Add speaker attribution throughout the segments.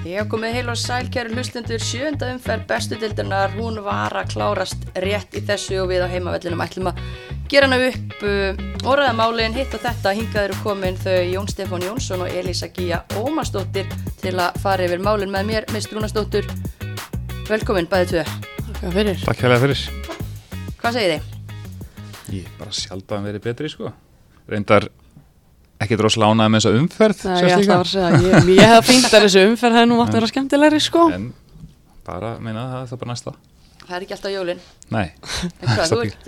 Speaker 1: Já, komið heil og sæl, kæru hlustundur, sjönda umferð bestu dildarnar, hún var að klárast rétt í þessu og við á heimavellinum ætlum að gera hana upp uh, orðaða málin, hitt og þetta, hingaður komin þau Jón Stefán Jónsson og Elisa Gíja Ómarsdóttir til að fara yfir málin með mér, Mist Rúnasdóttir. Velkomin, bæðið tvö.
Speaker 2: Takk fyrir.
Speaker 3: Takk hérlega fyrir.
Speaker 1: Hvað segir þið?
Speaker 3: Ég er bara sjaldan verið betri, sko. Reyndar ekkert rosalega ánægð með þessa umferð,
Speaker 2: Nei, ég segja, ég, ég hef fínt að þessu umferð hefði nú átt að vera skemmtilegri, sko.
Speaker 3: En bara, meina það, það er bara næsta.
Speaker 1: Það er ekki alltaf jólin.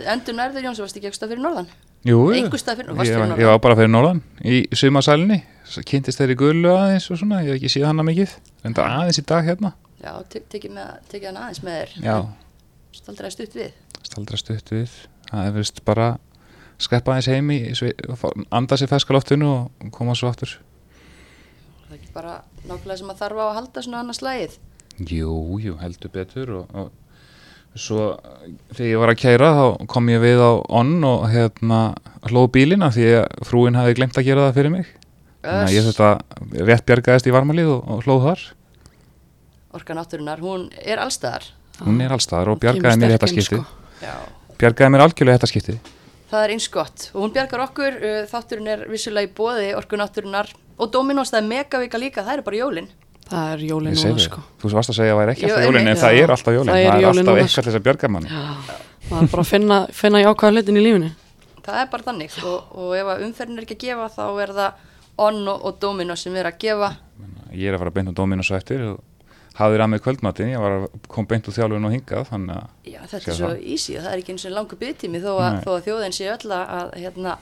Speaker 1: En endur nærður Jóns, þú varst ekki ekki stað fyrir norðan?
Speaker 3: Jú,
Speaker 1: fyrir,
Speaker 3: ég, ég var bara fyrir norðan í sumasælinni. Kynntist þeirri gullu aðeins og svona, ég hef ekki séð hana mikið. Reyndar aðeins í dag hérna.
Speaker 1: Já, te- tekið hann aðeins með þér.
Speaker 3: Já,
Speaker 1: Staldraði stutt við.
Speaker 3: staldra stutt við. Það er vist bara skeppa aðeins heim í, svi- fá- anda sér ferskaloftinu og koma svo aftur.
Speaker 1: Það er ekki bara nákvæmlega sem að þarf á að halda svona annars lagið.
Speaker 3: Jú, jú, heldur betur og, og svo þegar ég var að kæra þá kom ég við á onn og hérna hlóð bílina því að frúin hafi glemt að gera það fyrir mig þannig að ég þetta rétt bjargaðist í varmalið og, og hlóð þar
Speaker 1: Orka náttúrunar, hún er allstaðar.
Speaker 3: hún er allstaðar og bjargaði mér þetta skipti
Speaker 2: sko.
Speaker 3: Bjargaði mér algjörlega þetta skipti
Speaker 1: Það er eins gott og hún bjargar okkur, uh, þátturinn er vissulega í bóði Orku náttúrunar og Dominos það er megavika líka, það er bara jólin.
Speaker 2: Það er jólin
Speaker 3: Ég
Speaker 2: núna, sko.
Speaker 3: þú varst að segja að það væri ekki alltaf jólin
Speaker 1: einmitt.
Speaker 3: en það er alltaf jólin
Speaker 2: það er
Speaker 3: er alltaf
Speaker 2: núna,
Speaker 3: eitthvað þess að bjarga manni
Speaker 2: Já, það er bara að finna, finna jákvæða hlutin í lífinu.
Speaker 1: Það er bara þannig og, og ef að umferðin er ekki að gefa þá er það On og, og Dominos sem er að gefa.
Speaker 3: ég er að fara beint á Dominos á eftir og hafði að með kvöldmatin, ég var að kom beint úr þjálfun og hingað þannig að
Speaker 1: Já, þetta er svo
Speaker 3: það.
Speaker 1: easy og það er ekki eins og langur byggtími þó, þó að þjóðin sé öll að, hérna,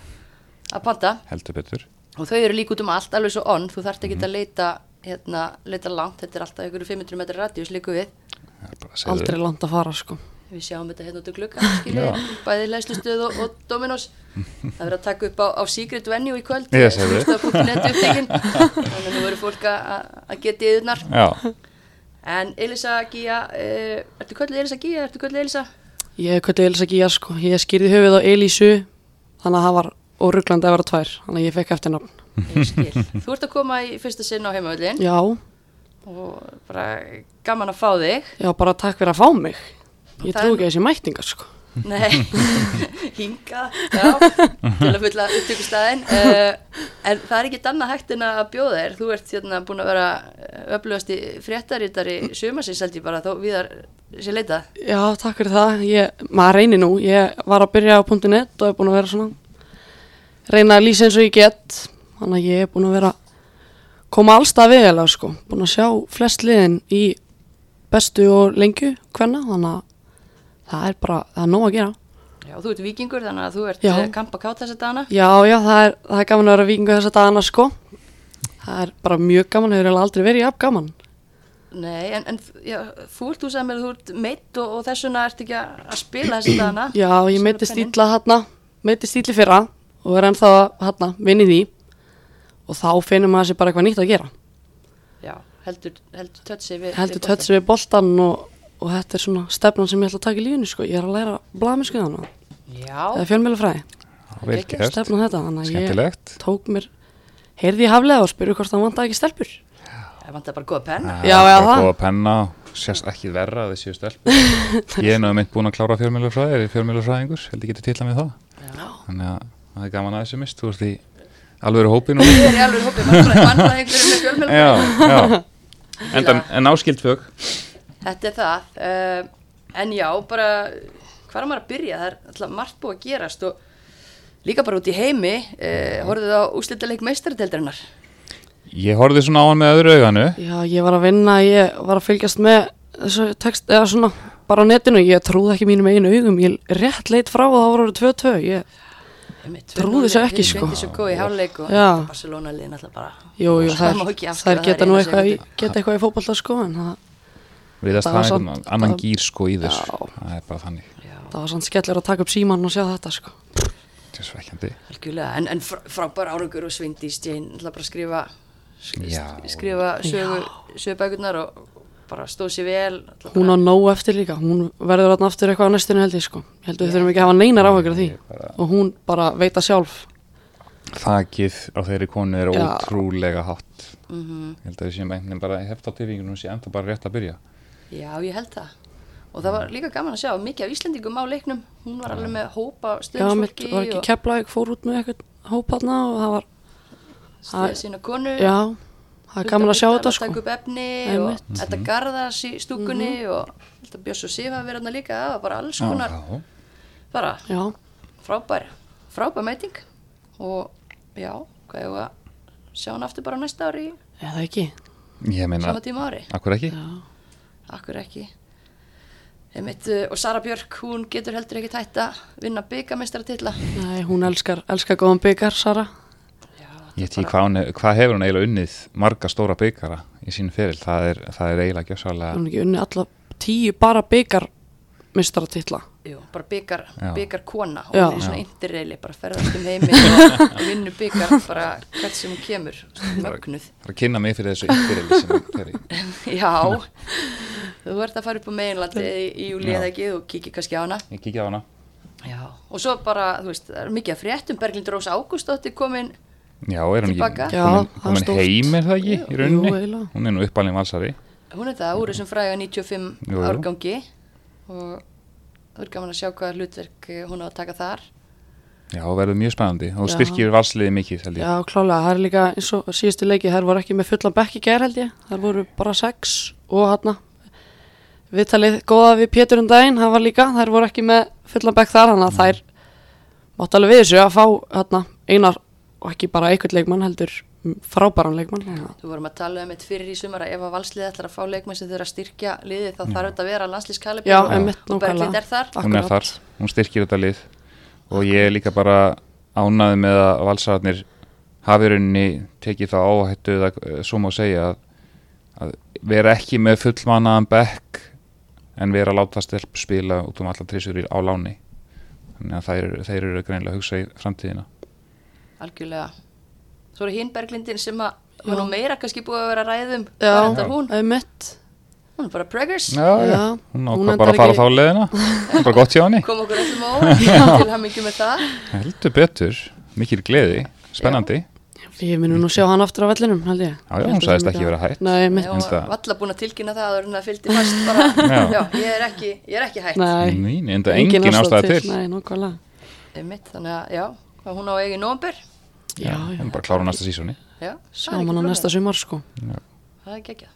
Speaker 1: að panta
Speaker 3: heldur betur
Speaker 1: og þau eru líka út um allt, alveg svo On, þú þarft ekki
Speaker 3: Mhm.
Speaker 1: að leita, hérna, leita langt, þetta er alltaf einhverju 500 metri radíus líku við.
Speaker 3: Er.
Speaker 2: Aldrei langt að fara, sko.
Speaker 1: Við sjáum þetta hérna út úr glugga, skiljið, bæði læslustöð og, og Dominos. Það verður að taka upp á, á Secret Venue í kvöld. Upptekinn. Þannig að nú verður fólk að- að að geta yðurnar.
Speaker 3: Já,
Speaker 1: En Elisa Gía, uh, ertu kvöldið Elisa Gía, ertu kvöldið Elisa?
Speaker 2: Ég hef kvöldi Elsa Gía, sko. Ég skýrði höfuð á Elísu, þannig að það var óruglandi að vera tvær. Þannig að ég fekk eftir nafn.
Speaker 1: Ég skil. Þú ert að koma í fyrsta sinn á heimavöldin
Speaker 2: Já,
Speaker 1: og bara gaman að fá þig.
Speaker 2: já, bara takk fyrir að fá mig. Ég trú ekki þessi mættingar, sko.
Speaker 1: Nei, hinga, já, til að fulla upptökustæðin. Uh, en það er ekki annað hægt en að bjóða þér. Þú ert hérna búin að vera öflugast í fréttarítari sumarsins held ég bara þó viðar sér leitað.
Speaker 2: Já, takk fyrir það. Ég, maður reynir nú. Ég var að byrja á .net og er búin að vera svona reyna að lýsa eins og ég get. Þannig að ég er búin að vera koma allstað vegilega, sko. Búin að sjá flest liðin í bestu og lengju hvenna. Þannig að það er bara, það er nóg að gera.
Speaker 1: Já, þú ert vikingur þannig að þú ert
Speaker 2: Já.
Speaker 1: uh, kampa kátt þessa dagana.
Speaker 2: Já, já, það er, það er gaman að vera vikingu þessa dagana, sko. Það er bara mjög gaman, hefur eiginlega aldrei verið jafn gaman.
Speaker 1: Nei, en, en já, þú ert þú sem er þú ert meitt og, og þessuna ert ekki að spila þessa dagana.
Speaker 2: Já, ég meiti stíla hérna, meiti stíli fyrra og er ennþá hérna, vinni því og þá finnum maður sér bara eitthvað nýtt að gera.
Speaker 1: Já, heldur, heldur tötsi við. Við
Speaker 2: boltan og, og þetta er svona stefnan sem ég ætla að taka í lífinu, sko. Ég er að læra blamisku þannig,
Speaker 1: boltann. Já,
Speaker 2: eða fjölmjölufræði,
Speaker 3: vel
Speaker 1: Ekki
Speaker 3: gert,
Speaker 2: stefnan þetta, þannig að ég tók mér, heyrði ég haflega og spurði hvort það vantaði ekki stelpur.
Speaker 1: það vantar bara góða penna.
Speaker 2: Já, já,
Speaker 3: bara
Speaker 2: það.
Speaker 3: góða penna, sérst ekki verra að þessi stelp ég er náðu mynd búin að klára fjölmjölufræði er fjölmjölufræðingur, held ég geti titla með það.
Speaker 1: Já.
Speaker 3: þannig að það er gaman að þessu mist. Þú ert í alveg hópi nú
Speaker 1: Ég er í alveg
Speaker 3: já en, en áskild fög
Speaker 1: Þetta er það. Uh, en já, bara, hvað er maður að byrja? Það er alltaf margt búið að gerast og líka bara út í heimi, uh, horfðu á úslitaleg meistardeldarinnar.
Speaker 3: ég horfði svona á hann með öðru auganu
Speaker 2: Já, ég var að vinna, ég var að fylgjast með þessu text, eða svona, bara á netinu, ég trúði ekki mínum einu augum, ég rétt leit frá og það voru 2-2, ég, Trúði þessu ekki, sko.
Speaker 1: Þetta er svo góð í háluleik og. Barcelona liðin alltaf bara.
Speaker 2: jú, jú,
Speaker 1: Það
Speaker 2: þær, þær geta nú eitthvað í, geta eitthvað í fótbolta sko, en það,
Speaker 3: viðast
Speaker 2: Það var
Speaker 3: það
Speaker 2: samt-
Speaker 3: einhvern annan
Speaker 2: það-
Speaker 3: gýr sko í þessu.
Speaker 2: Já.
Speaker 3: það er bara þannig,
Speaker 1: Já,
Speaker 2: það var sann skellur að taka upp síman og sjá þetta sko.
Speaker 3: þetta er svekkjandi.
Speaker 1: En, en frá- frábær árangur og Svindís Jane ætla bara að skrifa, skrifa sögu, sögubækurnar og bara stóð sér vel.
Speaker 2: hún á nóg eftir líka, hún verður þarna aftur eitthvað á næstinu held ég sko, ég held að við þurfum ekki að hafa neinar áhyggjur af því.
Speaker 3: Ég bara-
Speaker 2: og hún bara veita sjálf.
Speaker 3: Þakið á þeirri konu er
Speaker 2: Já.
Speaker 3: ótrúlega hátt.
Speaker 1: Mm
Speaker 3: ég held að við séum veginn bara heft á tilvíkingunum sé enda bara rétt að byrja
Speaker 1: Já, ég held það. Og það var líka gaman að sjá mikið af Íslendingum á leiknum. Hún var alveg með hópa
Speaker 2: Já, mitt
Speaker 1: stöðsfólki
Speaker 2: var ekki
Speaker 1: og
Speaker 2: keflaðið, fór út með eitthvað hóp þarna og það var,
Speaker 1: stöða sína konu.
Speaker 2: já, það er gaman að sjá þetta
Speaker 1: Að
Speaker 2: sko.
Speaker 1: taka upp efni
Speaker 2: Einmitt.
Speaker 1: og þetta garðas í stúkunni og þetta Björns og hafa verið hann líka. Það var bara alls konar,
Speaker 3: Já,
Speaker 1: bara
Speaker 2: Já,
Speaker 1: frábær, frábær meiting. Og já, hvað ég að sjá hann aftur bara næsta ári,
Speaker 2: eða ekki.
Speaker 3: ég meina, akkur ekki
Speaker 2: Já,
Speaker 1: Akkur ekki. Einmitt, uh, og Sara Björk, hún getur heldur ekki tætt að vinna byggamestratilla.
Speaker 2: nei, hún elskar, elskar góðan byggar, Sara.
Speaker 3: Ég veit ekki hvað, hún er- hvað hefur hún eiginlega unnið marga stóra byggara í sín feril það er, það er eiginlega gjössalega
Speaker 2: Hún er ekki unni alla tíu bara byggar mistaratitla.
Speaker 1: Jú, bara byggar,
Speaker 3: Já.
Speaker 1: byggar kona og
Speaker 2: Já.
Speaker 1: hún er svona interreili, bara ferðast um heiminn og, og vinnu byggar bara hvert sem hún kemur, mögnuð.
Speaker 3: það er að kynna mig fyrir þessu yfirreili sem hún fer í
Speaker 1: Já, þú ert að fara upp á meginlandi í, í júli
Speaker 3: Já.
Speaker 1: eða ekki og kíkir kannski á hana.
Speaker 3: ég kíkja á hana
Speaker 1: Já. Og svo bara, þú veist, það er mikið að fréttum, Berglind Rós Ágústóttir komin,
Speaker 3: Já, er hún ekki
Speaker 2: Já,
Speaker 3: komin,
Speaker 2: það
Speaker 3: komin heim er það ekki í
Speaker 2: Jú,
Speaker 3: rauninni
Speaker 2: eiginlega.
Speaker 3: hún er nú uppalinn valsari
Speaker 1: hún er það, úr þessum fræga 95
Speaker 3: Jú, jú.
Speaker 1: árgangi og það er gaman að sjá hvaða hlutverk hún á að taka þar.
Speaker 3: Já, verður mjög spennandi og
Speaker 2: Já.
Speaker 3: styrkir valsliði mikið held ég.
Speaker 2: Já, klálega, það er líka eins og síðustu leiki, þær voru ekki með fullan bekk í gær held ég, þær voru bara sex og hérna viðtalið góða við Pétur um daginn, það var líka, þær voru ekki með fullan bekk þar, þannig að þær mátt alveg við þessu að fá hérna einar og ekki bara einhvern leikmann heldur mm, frábæran leikmann. að-
Speaker 1: Þú vorum að tala um eitt fyrir í sumar að ef að valslið ætlar að fá leikmenn sem þurfa að styrkja liðið þá þarf þetta að vera landslískalibur
Speaker 2: Já,
Speaker 1: og,
Speaker 2: einmitt,
Speaker 1: og Berglind er þar.
Speaker 3: hún er þar, hún styrkir þetta lið. Og ég er líka bara ánaði með að valsararnir hafi í rauninni tekið það áhættu eða eh, svo má segja að, að vera ekki með fullmannaðan bekk en vera að láta stelp spila út um alla trissur á láni þannig að þeir, þeir eru greinilega að hugsa í framtíðina
Speaker 1: Algjörlega. Svo er hinn Berglindin sem að
Speaker 2: Já.
Speaker 1: hún er meira kannski búið að vera ræðum.
Speaker 2: Já,
Speaker 1: hún?
Speaker 2: einmitt.
Speaker 1: Hún er bara preggers.
Speaker 3: Já, já,
Speaker 2: Já,
Speaker 3: hún
Speaker 2: hún
Speaker 3: ákvað bara að fara
Speaker 2: ekki-
Speaker 3: þá leðina það er bara gott hjá henni
Speaker 1: Kom okkur á óvart til hamingi með það.
Speaker 3: heldur betur, mikil gleði spennandi,
Speaker 2: Ég minn nú sjá hann aftur á vellinum, held ég.
Speaker 3: Já, já, hún sagðist ekki vera hætt.
Speaker 2: Nei, einmitt.
Speaker 1: Já,
Speaker 3: það-
Speaker 1: valla búin að tilkynna það að það fylgdi fast bara,
Speaker 3: Já.
Speaker 1: já, ég er ekki, ég er ekki hætt.
Speaker 2: Nei,
Speaker 3: Nei, enda engin ástæða til
Speaker 2: Nei, nokkvæmlega.
Speaker 1: Einmitt, þannig að, já, hvað hún á eigin nómber.
Speaker 2: Já, já.
Speaker 3: hún er bara að klára næsta sísóni
Speaker 1: Já, það er
Speaker 2: Sjáum
Speaker 1: ekki
Speaker 2: hann á næsta sumar, sko.
Speaker 1: Það er geggjað.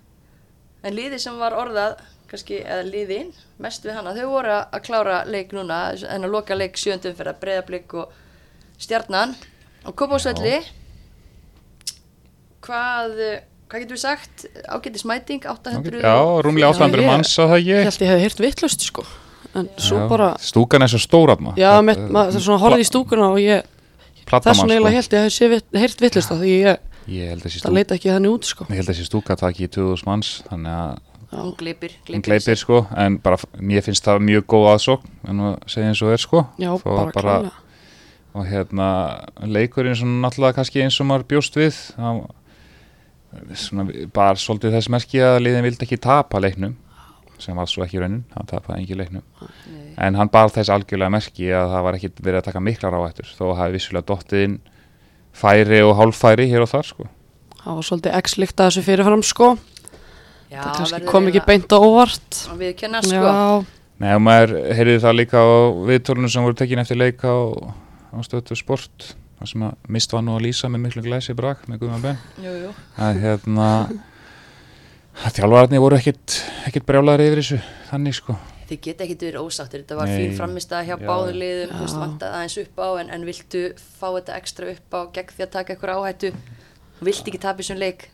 Speaker 1: En liðið sem var orðað, kannski, eða liðin, mest við hana, þau voru að að klára leik núna, en að loka leik sjöndum fyrir að breyðablík og stjarnan. Og Kópásvelli, hvað, eh, hvað getur við sagt? Ágætis mæting, 800.
Speaker 3: Já, rúmlega 800
Speaker 2: ég-
Speaker 3: manns á það
Speaker 2: Ég
Speaker 3: ekki
Speaker 2: held ég hefði heyrt vittlust, sko. En svo
Speaker 3: Já,
Speaker 2: bara,
Speaker 3: Stúkan er svo stóra
Speaker 2: já, með, maður, það er svona horfði í stúkuna og ég, þess vegna eiginlega held ég að hefði sé heyrt vittlust því ég,
Speaker 3: Ég að stúka
Speaker 2: leita ekki þannig út, sko.
Speaker 3: Ég held að þessi stúka taki 2000 manns Þannig að
Speaker 1: Hún gleipir,
Speaker 3: hún gleipir sko En bara, mér finnst það mjög góð aðsókn En að segja eins og er sko
Speaker 2: Já, bara klálega.
Speaker 3: Og hérna, leikurinn svona náttúrulega kannski eins og maður bjóst við það, svona, Bara svolítið þess merki að liðin vildi ekki tapa leiknum sem var svo ekki raunin, hann tapaði ekki leiknum
Speaker 1: Nei.
Speaker 3: en hann bar þess algjörlega merki að það var ekki verið að taka miklar áhættur þó að hafi vissulega dottið inn færi og hálffæri hér og þar sko.
Speaker 2: Það var svolítið x-líkt að þessu fyrirfram, sko.
Speaker 1: Já,
Speaker 2: það kannski kom ekki beint á óvart.
Speaker 1: að Við kenna sko.
Speaker 2: Já,
Speaker 3: Nei og maður heyrði það líka á viðtólunum sem voru tekin eftir leik á, á stöðtu sport þar sem að mist var nú að lýsa með miklu glæsi brak með Guðman Ben. Að hérna að þjálfararnir voru ekkit, ekkit brjálæðir yfir þessu þannig sko.
Speaker 1: Þið geta ekki verið ósáttir, þetta var fín framistæða hjá
Speaker 3: Já.
Speaker 1: báðu liðum, þú veist, vantaði aðeins upp á en, en viltu fá þetta ekstra upp á gegn því að taka eitthvað áhættu þú vilt ekki tapa þessum leik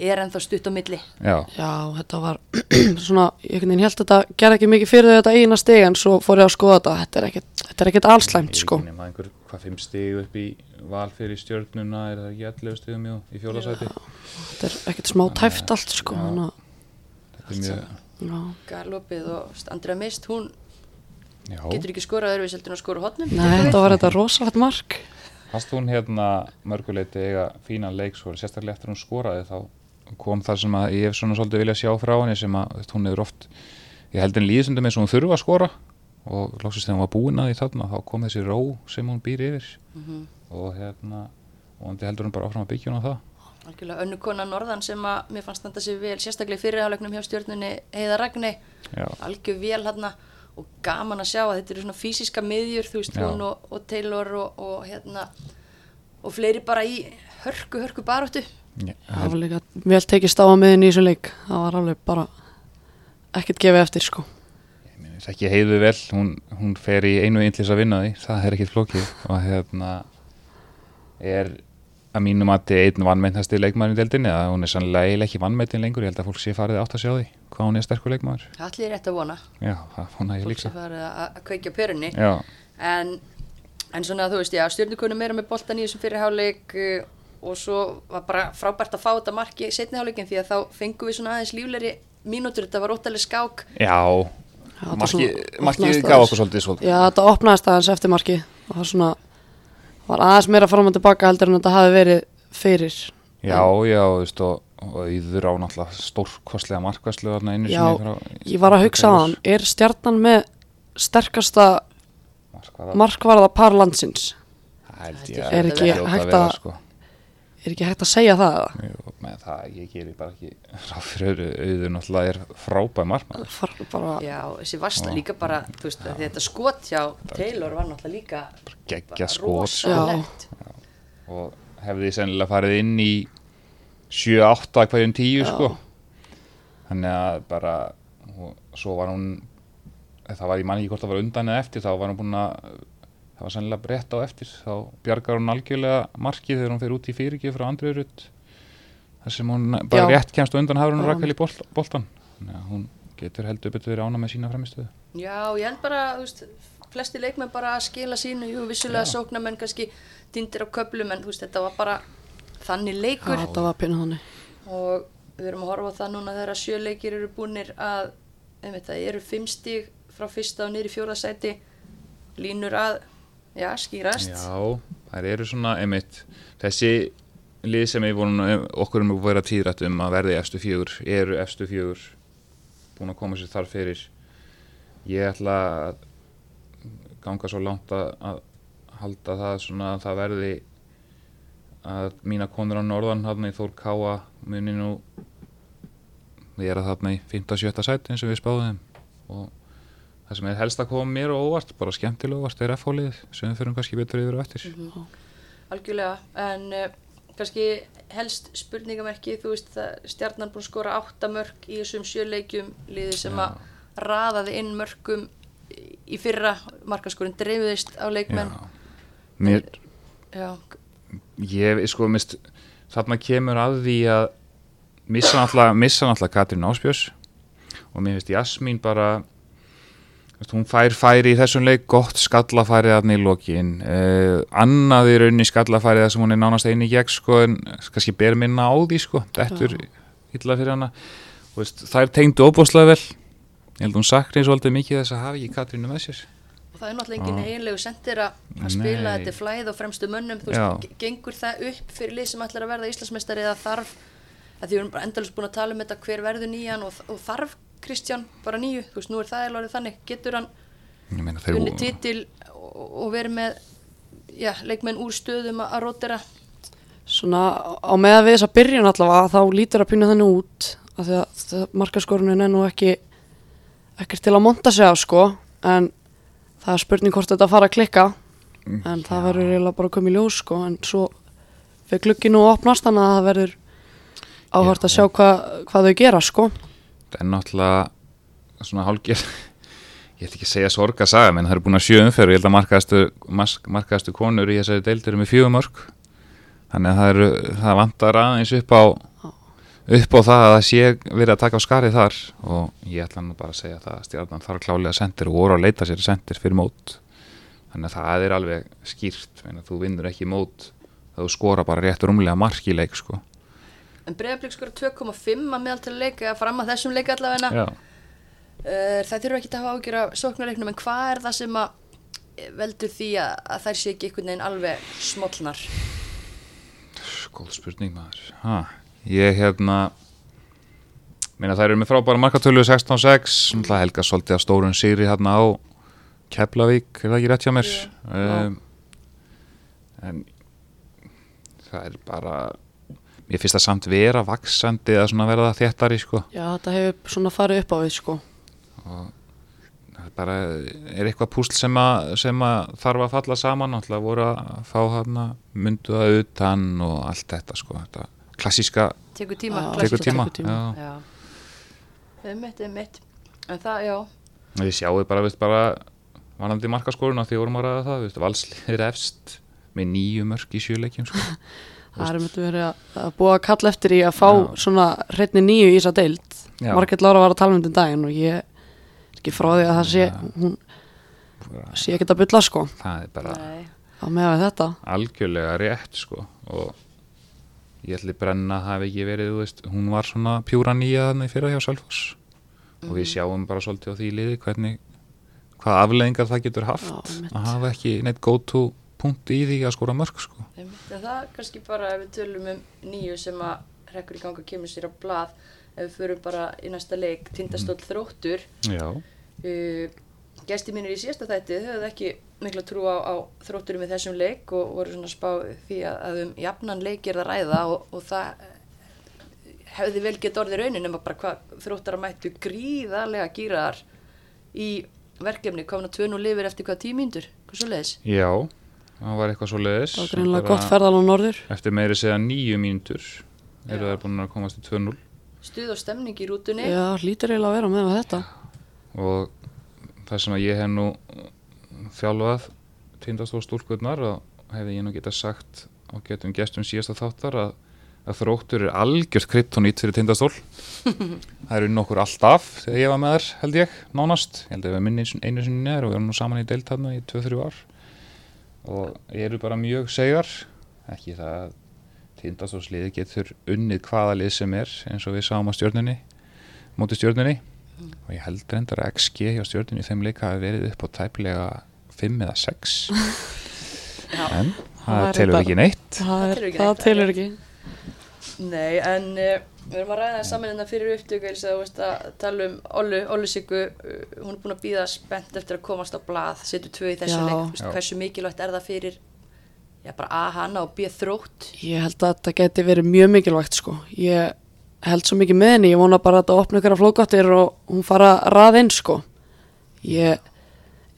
Speaker 1: er ennþá stutt á milli
Speaker 3: Já,
Speaker 2: Já, þetta var svona, ég held að þetta gerði ekki mikið fyrir þetta eina stig en svo fór ég að skoða þetta, þetta er ekkert, þetta er ekkert allslæmt sko.
Speaker 3: Nema einhver, hvað fimm stig upp í val fyrir stjörnuna er það ekki 11 stigum jú, í fjólasæti
Speaker 2: Þetta er ekkert smá tæft allt sko.
Speaker 3: Já. Þetta er mjög,
Speaker 2: já.
Speaker 1: Galopið og Andrea Mist, hún
Speaker 3: já,
Speaker 1: getur ekki skorað en að skora á hotnum
Speaker 2: Nei, þetta var þetta rosalegt mark.
Speaker 3: Fast hún hérna mörguleiti eiga fínan leik svo sérstaklega eftir hún skoraði þá kom það sem að ég hef svona svolítið vilja sjá frá henni sem að hún hefur oft ég held henni líðsundum eins og hún þurfa að skora og lóksist þegar hún var búin að því þarna þá kom þessi ró sem hún býr yfir.
Speaker 1: Mhm.
Speaker 3: og hérna og hann heldur hann bara áfram að byggja hann á það.
Speaker 1: Algjörlega önnu kona Norðan sem að mér fannst standa sig vel sérstaklega fyrirhálegnum hjá stjórnunni Heiða Ragni algjör vel hérna og gaman að sjá að þetta eru svona fysiska miðjur þú veist hún og, og Taylor og, og hérna og fleiri bara í hörku hörku baróttu
Speaker 3: Já,
Speaker 2: Það var líka vel tekist á að miðin í þessu leik. Það var alveg bara ekkert gefið eftir sko.
Speaker 3: ég meina, ég þekki heiðu vel hún, hún fer í einu þess að vinna því. Það er ekkit flókið. Og hérna er að mínu mati einn vannmennasti leikmaður í deildinni að hún er sannlega eiginlega ekki vannmettin lengur ég held að fólk sé farið átt að sjá því hvað hún er sterkur leikmaður.
Speaker 1: Allir er rétt að vona.
Speaker 3: Já, það vona ég
Speaker 1: fólk
Speaker 3: líka.
Speaker 1: sem farið að, að kveikja
Speaker 3: já,
Speaker 1: en, en svona þú veist, já, stjórnukunum meira með boltan í þessum fyrirháleik uh, og svo var bara frábært að fá þetta marki í setniháleikin því að þá fengum við svona aðeins líflegri mínútur, þetta var óttalega skák.
Speaker 3: Já.
Speaker 2: Já, þetta
Speaker 3: marki,
Speaker 2: svona
Speaker 3: marki
Speaker 2: opnaðist
Speaker 3: gaf okkur svolítið svolítið.
Speaker 2: Já, þetta opnaðist aðeins eftir marki og það svona var aðeins meira fram og tilbaka heldur en þetta hafi verið fyrir.
Speaker 3: já, já, þú veist og, og yður á náttúrulega stórkostlega markvæslu þarna einu
Speaker 2: Já,
Speaker 3: sinni frá-
Speaker 2: Ég var að hugsa á hann, er stjarnan með sterkasta markvarða par landsins?
Speaker 3: Það held
Speaker 1: Er
Speaker 3: ég að
Speaker 2: ekki hægt
Speaker 3: vera,
Speaker 2: að-
Speaker 3: sko.
Speaker 2: Er ekki hægt að segja það eða?
Speaker 3: Jú, með það, ég gerir bara ekki ráð fyrir öðru, auður náttúrulega er frábæð markmaður
Speaker 2: Far, bara,
Speaker 1: Já, þessi varsla líka bara, þú veist, því þetta skot hjá Taylor var náttúrulega líka
Speaker 3: geggja skot sko.
Speaker 1: rosalegt.
Speaker 3: og hefði sennilega farið inn í 7-8 hverjum 10
Speaker 2: Já.
Speaker 3: sko þannig að bara og svo var hún það var, ég man ekki hvort það var undan eða eftir þá var hún búin að það var sennilega brett á eftir þá bjargar hún algjörlega markið þegar hún fer út í fyrirgjöf frá Andriðurut þar sem hún bara
Speaker 2: Já.
Speaker 3: rétt kemst undan hafur hún
Speaker 2: Já.
Speaker 3: rakkali bolt, boltan þannig að hún getur heldur betur verið ána með sína framistöðu
Speaker 1: Já, ég held bara, þú veist, flesti leikmenn bara að skila sínu, jú, vissulega
Speaker 3: Já.
Speaker 1: sóknarmenn kannski tindir á köplum, en þú veist, þetta var bara þannig
Speaker 2: já,
Speaker 1: leikur
Speaker 2: þetta var pínu þannig.
Speaker 1: og við erum að horfa það núna þegar sjöleikir eru búnir að, einmitt, það eru fimm stíg frá fyrsta og niður í fjóða sæti, línur að, já, skýrast.
Speaker 3: Já, þær eru svona einmitt, þessi lið sem við vorum, okkur erum að vera tíðrætt um að verði efstu fjögur, eru efstu fjögur búin að koma sér þar fyrir ég ætla að ganga svo langt að, halda það svona að það verði að mína konur á norðan hann í Þór Káa muni nú við erum þarna í 5-7 sæti eins og við spáðum og það sem er helst að koma mér og óvart bara skemmtilega óvart er F-hólið sem fyrir kannski betur yfir og eftir.
Speaker 1: Algjörlega, en uh, kannski helst spurningamerki, þú veist það stjarnan búin að skora átta mörg í þessum sjöleikjum, liði sem
Speaker 3: Já.
Speaker 1: að raðaði inn mörgum í fyrra, markaskorinn dreifiðist á leikmenn.
Speaker 3: Já. Mér,
Speaker 1: Já,
Speaker 3: ég, sko, mist, þarna kemur að því að missa náttúrulega, Katrín Áspjörs og mér finnst Jasmín bara hún fær færi í þessum leik gott skallafæri þarna í lokin. Uh, annað í rauninni skallafæri þar sem hún er nánast einu í gegn sko, en kannski ber minna á því sko, dettur illa fyrir hana. Veist, þær tengdu óbúslega vel. Ég held að hún sakni svolítið mikið þess að hafa ekki Katrínu með sér.
Speaker 1: Og það er náttúrulega engin
Speaker 3: Já.
Speaker 1: eiginlegu sendir að spila þetta flæð og fremstu mönnum, þú
Speaker 3: Já.
Speaker 1: veist, ge- gengur það upp fyrir lið sem ætlar að verða Íslandsmeistari eða þarf, að því við erum bara endalist búin að tala um þetta hver verður nýjan og, og þarf Kristján bara nýju, þú veist, nú er það eða orðið þannig, getur hann unni titil og, og verið með já, leikmenn úr stöðum að, að rótera
Speaker 2: Svona á meða við þessa byrjun allavega þá lítur að pínu þannig út af því að, að markaskorunin er nú ekki ekkert til að monta sig á sko. En það er spurning hvort þetta fara að klikka. En það verður eiginlega bara að koma í ljós sko. En svo fyrir glukki nú að opnast þannig að það verður áhört að
Speaker 3: Já.
Speaker 2: sjá hva, hvað þau gera sko
Speaker 3: er náttúrulega svona hálgir ég ætla ekki að segja sorga saga menn það eru búin að sjö umferð og ég held að markaðastu, markaðastu konur í þessari deildir með fjögum mörg þannig að það, eru, það vantar aðeins upp á upp á það að það sé verið að taka á skarið þar. Og ég ætla nú bara að segja það að stjarnan þarf klálega sendir og voru að leita sér sendir fyrir mót. Þannig að það er alveg skýrt. Þú vinnur ekki mót þá skora bara rétt rúmlega mark í leik sko.
Speaker 1: En Breiðablík skora 2,5 að meðal til að leika fram að þessum leika allavega.
Speaker 3: Já.
Speaker 1: uh, það þurfa ekki að hafa ágjör af sóknarleiknum en hvað er það sem að eh, veldur því að, að þær sé ekki einhvern veginn alveg smollnar?
Speaker 3: Góð spurning maður. Ha, Ég hérna Meina þær eru með frábæra markatölu 16-6 Náttúrulega helga svolítið að stórun sigri hérna á Keflavík, er það ekki rétt hjá mér? Um, En það er bara mér finnst það samt vera vaksandi eða svona verða þéttari sko
Speaker 2: Já, þetta hefur svona farið upp á við sko
Speaker 3: og það er bara er eitthvað púsl sem að, sem að þarf að falla saman alltaf voru að fá hana mynduða utan og allt þetta sko þetta klassíska
Speaker 1: tekur tíma,
Speaker 2: Já,
Speaker 1: klassíska
Speaker 3: tekur tíma,
Speaker 2: tekur tíma.
Speaker 3: Já.
Speaker 1: já einmitt, einmitt en það, já,
Speaker 3: við sjáum bara, veist, bara vanandi markaskoruna því vorum að ræða það veist, valsliðir efst með nýju mörg í sjöleikjum sko.
Speaker 2: Það er myndið verið að, að búa að kalla eftir í að fá
Speaker 3: Já.
Speaker 2: svona hreitni nýju í þessa deild.
Speaker 3: Já.
Speaker 2: Margrét Lára var að tala um þetta um daginn og ég er ekki frá því að það sé
Speaker 3: Já.
Speaker 2: hún
Speaker 3: Bara-
Speaker 2: sé ekki að bylla sko.
Speaker 3: Það er bara
Speaker 2: að með við þetta.
Speaker 3: Algjörlega rétt sko. Og ég ætli brenna að hafi ekki verið veist, hún var svona pjúra nýja þannig fyrir hjá Salfoss og við sjáum bara svolítið á því liði hvernig hvað afleðingar það getur haft
Speaker 2: Já,
Speaker 3: að hafa ekki neitt go to punkt í því að skora mörg sko.
Speaker 1: Það kannski bara ef við tölum um nýju sem að rekkur í ganga kemur sér á blað ef við förum bara í næsta leik tindastóll þróttur.
Speaker 3: Já,
Speaker 1: uh, gesti mínir í síðasta þætti þau höfðu ekki mikla trú á, á þrótturum í þessum leik og voru svona að spá því að, að um jafnan leik er að ræða og, og það eh, hefði vel gett orðið raunin nema bara hvað þróttar að mættu gríðarlega gýraðar í verkefni komna tvön og lifir eftir hvað tímíndur hvað svo leiðis?
Speaker 3: já það var eitthvað svo leiðis
Speaker 2: Það var greinlega gott ferðal á norður.
Speaker 3: Eftir meiri segja nýju mínútur eru það búin að komast í 2-0
Speaker 1: Stuð og stemning í rútunni.
Speaker 2: Já, hlýtur eiginlega að vera með við þetta.
Speaker 3: Og það sem að ég hef nú þjálfað tindastóð stúlkurnar og hefði ég nú geta sagt og getum gestum síðasta þáttar að, að þróttur er algjört kryptonít fyrir tindastól. Það eru nokkur alltaf þegar ég var með þær held ég, nánast. Ég held að ég var minni einu sinni neður og við erum nú saman í deilt þarna í 2-3 ár og eru bara mjög segar ekki það að tindastólsliði getur unnið hvaða lið sem er eins og við sáum á stjörnunni móti stjörnunni. Og ég held reyndar að XG hjá stjórnum í þeim leika hafi verið upp á tæplega 5 eða 6
Speaker 1: Já.
Speaker 3: en
Speaker 2: Það
Speaker 3: telur ekki neitt.
Speaker 2: Það,
Speaker 1: telur ekki. Neitt, Nei, en uh, við erum að ræða það saman hérna fyrir upptöku eins og þú veist að tala um Ollu, Ollu Siggu, uh, hún er búin að býða spennt eftir að komast á blað, setur tvö í þessu leik, hversu mikilvægt er það fyrir já, bara að hana og býða þrótt?
Speaker 2: Ég held að þetta geti verið mjög mikilvægt sko. Ég held svo mikið með henni Ég vona bara að þetta opna ykkur af flókáttir og hún fara að raða inn sko. Ég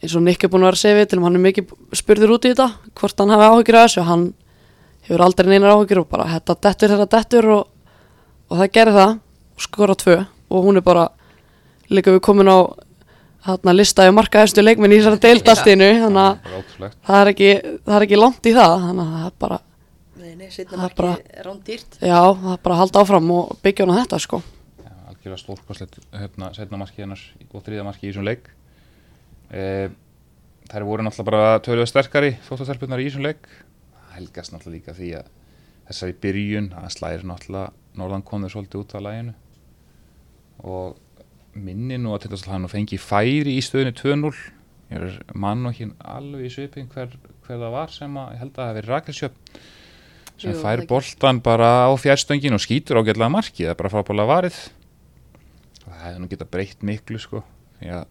Speaker 2: eins og Nick er búin að vera að segja við til hann er mikið spurður út í þetta hvort hann hafi áhyggjur af þessu. Hann hefur aldrei neinar áhyggjur og bara þetta dettur, þetta dettur og, og það gerir það og skora tvö. Og hún er bara líka við komin á þarna lista yfir markaðustu leikminn í þessari deildastinu þannig að
Speaker 3: Það er
Speaker 2: það ekki, það er ekki langt í það. Þannig að það er bara,
Speaker 1: Nei,
Speaker 2: Það er bara-
Speaker 1: rándýrt.
Speaker 2: Já, það er bara að halda áfram og byggja hún á þetta sko.
Speaker 3: Já, algjörlega stórkostlegt hérna, setna marki hennar og þriða marki í þessum leik. E, þær voru náttúrulega bara tölulega sterkari fóttastelpunar í þessum leik. Það helgast náttúrulega líka því að þessari byrjun, það slæðir náttúrulega norðan konur svolítið út af læginu og minni nú að hann fengi færi í stöðinu 2-0 ég er mann og ekki alveg í svipin hver, hver það var sem að ég held að það hafi verið Rakelsjöp sem
Speaker 1: Jú,
Speaker 3: fær boltan bara á fjárstöngin og skýtur ágætlega marki, það er bara frábælega varið það hefði nú geta breytt miklu sko, að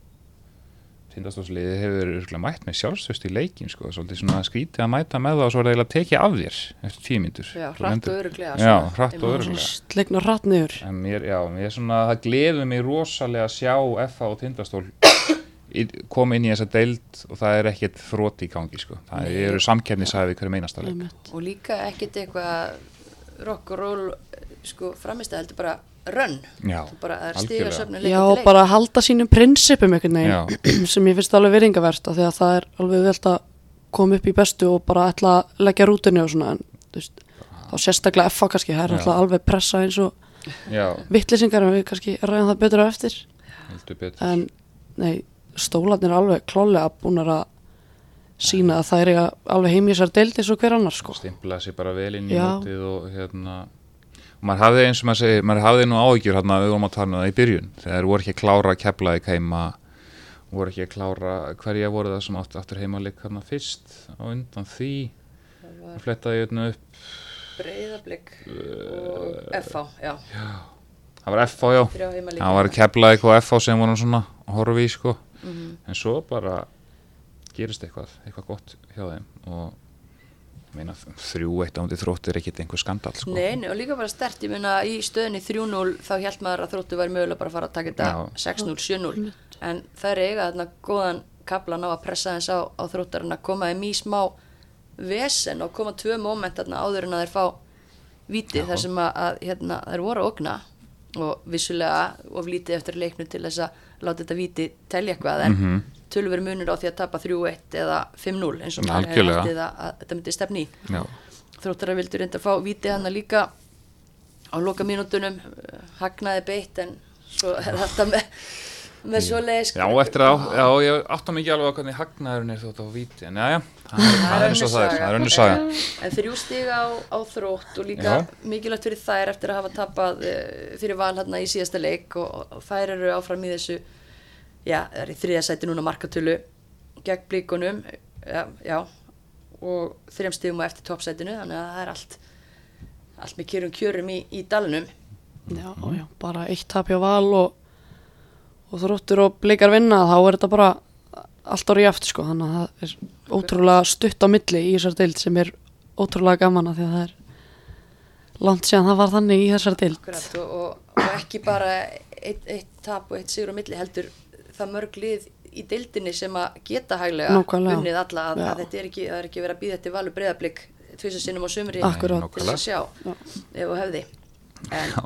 Speaker 3: tindastofsliði hefur mætt með sjálfstöðst í leikin sko, svolítið svona skrítið að mæta með það og svo er það eiginlega tekið af þér eftir tíu mínútur
Speaker 1: Já,
Speaker 3: Svo
Speaker 1: hratt og öruglega
Speaker 3: Já, hratt og
Speaker 1: Einmitt.
Speaker 3: örugglega.
Speaker 2: slegna hratt niður
Speaker 3: En mér, já, mér er svona, það gleður mig rosalega að sjá FA og tindastól koma inn í þessa deild og það er ekkert þróti í gangi, sko. Það
Speaker 1: Nei.
Speaker 3: eru samkeppnisæði hverju meinasta leik.
Speaker 2: Einmitt.
Speaker 1: Og líka ekkert eitthvað rock og roll sko, framist að heldur bara rönn.
Speaker 3: Já,
Speaker 1: bara
Speaker 3: algjörlega.
Speaker 1: stiga söfnu
Speaker 2: já, og bara halda sínum prinsipum sem ég finnst alveg virðingavert af því að það er alveg velt að koma upp í bestu og bara ætla að leggja rútinni og svona en þú veist, þá sérstaklega FA kannski, það er
Speaker 3: Já.
Speaker 2: alltaf alveg pressa eins og vittlisingar en við kannski ræðum það betur á eftir.
Speaker 3: Betur.
Speaker 2: en nei, stólarnir er alveg klálega búin að sína að það er eiga alveg heim í þessar deild eins og hver annar sko.
Speaker 3: Stimplaði sér bara vel inn í mótið og hérna, maður hafði eins og maður segi, maður hafði nú áhyggjur hérna, við vorum að tala um það í byrjun, þegar voru ekki að klára að kepla í heima, voru ekki að klára, hverja voru það sem átt aftur heimalik hérna fyrst á undan því,
Speaker 1: Það
Speaker 3: flettaði hérna upp
Speaker 1: breyðablик og FH, já,
Speaker 3: Það var FH, já. Það var keflaði eitthvað FH sem voru svona að horfa í, sko.
Speaker 1: Mhm.
Speaker 3: En svo bara gerist eitthvað, eitthvað gott hjá þeim og meina þrjú eitt ándi þrótt er ekkit einhver skandal sko.
Speaker 1: Nei, nei, og líka bara stert, ég meina í stöðinni 3-0 þá held maður að þróttu væri mögulega bara að fara að taka þetta
Speaker 3: Já.
Speaker 1: 6-0, 7-0 en það er eiga þarna góðan kapla ná að pressa þess á, á þróttarinn að koma þeim í smá vesen og koma tvö moment þarna áður en að þeir fá vítið þar sem að, að hérna, þeir voru að okna og vissulega of lítið eftir leiknu til þess að láta þetta víti telja eitthvað en mm
Speaker 3: Mhm.
Speaker 1: tölver munur á því að tapa 3-1 eða 5-0 eins og maður hefði
Speaker 3: Algjörlega.
Speaker 1: haldið að, að þetta myndi stefni þróttara vildu reynda að fá vítið hana líka á loka mínútunum uh, hagnaði beitt en svo þetta með, með svo leiðis
Speaker 3: já, eftir að, já, ég áttum ekki alveg á hvernig hagnaðurinn er þótt á víti, en já, já, það er, eins og það er, það er önnur saga.
Speaker 1: en þrjú stiga á, á þrótt og líka
Speaker 3: Já.
Speaker 1: mikilvægt fyrir þær eftir að hafa tapað uh, fyrir val hérna í síðasta leik og, og þær eru áfram í þessu já, það er í þriða sæti núna markatölu gegn blíkunum já, já og þrjum stigum á eftir toppsætinu þannig að það er allt allt með kjörum kjörum í, í dalunum
Speaker 2: Já, já, bara eitt tap hjá val og, og þróttur og blikar vinna þá er þetta bara allt ári jaft sko, þannig að það er ótrúlega stutt á milli í þessar deild sem er ótrúlega gaman að því að það er langt síðan það var þannig í þessar deild
Speaker 1: og, og, og ekki bara eitt, eitt tap og eitt sigur á milli heldur það mörg lið í deildinni sem að geta hæglega
Speaker 2: Nákvæmlega.
Speaker 1: unnið alla að,
Speaker 2: Já.
Speaker 1: að þetta er ekki, er ekki verið að býða þetta valur breyðablík tvisar sinnum á sömri til að sjá ef og hefði en,
Speaker 3: Já,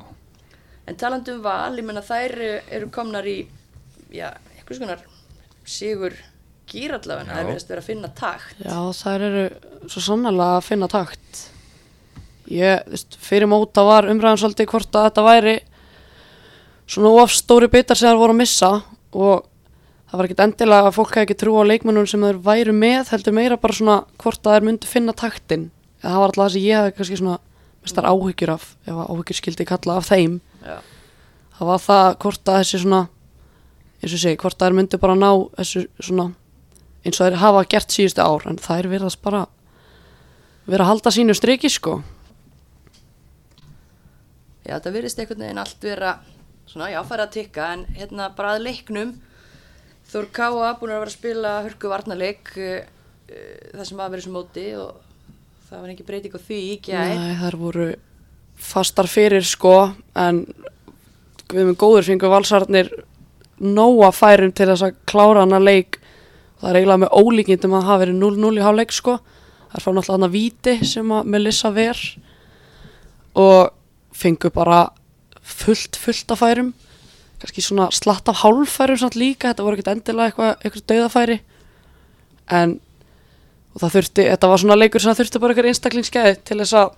Speaker 1: en talandum val, ég menna þær eru komnar í já, eitthvað skonar sigur gýr allavega, það er verið að finna takt.
Speaker 2: Já, þær eru svo sannlega að finna takt. Ég, þú veist, fyrir móta var umræðan svolítið hvort að þetta væri svona of stóri bitar sem þær voru að missa og það var ekkit endilega að fólk hefði ekki trú á leikmennum sem þær væru með heldur meira bara svona hvort að þær myndu finna taktin. Það var alltaf það sem ég hefði kannski svona mestar áhyggjur af ef áhyggjur skildi kalla af þeim.
Speaker 1: Já,
Speaker 2: það var það hvort að þessi svona eins og segi, hvort að þær myndu bara ná þessu svona eins og þær hafa gert síðustu ár en þær virðast bara vera að halda sínu striki sko.
Speaker 1: Já, það virðist einhvern veginn allt vera svona, já, fara að tikka en hérna bara að leiknum Þór Káa búin að vera að spila hörku varnarleik uh, uh, það sem að vera sem móti og það var ekki breyting á því í gær.
Speaker 2: Nei, þær voru fastar fyrir sko en við með góður fengur valsarnir nóa færum til þess að klára hana leik. Það er eiginlega með ólíkindum að hafi verið 0-0 í háleik sko. Það er fá náttúrulega hana víti sem að Melissa ver og fengur bara fullt, fullt af færum. Kannski svona slatt af hálffærum samt líka, þetta voru ekkert endilega eitthvað, eitthvað dauðafæri. En það þurfti, þetta var svona leikur sem það þurfti bara eitthvað einstaklingsgæði til þess að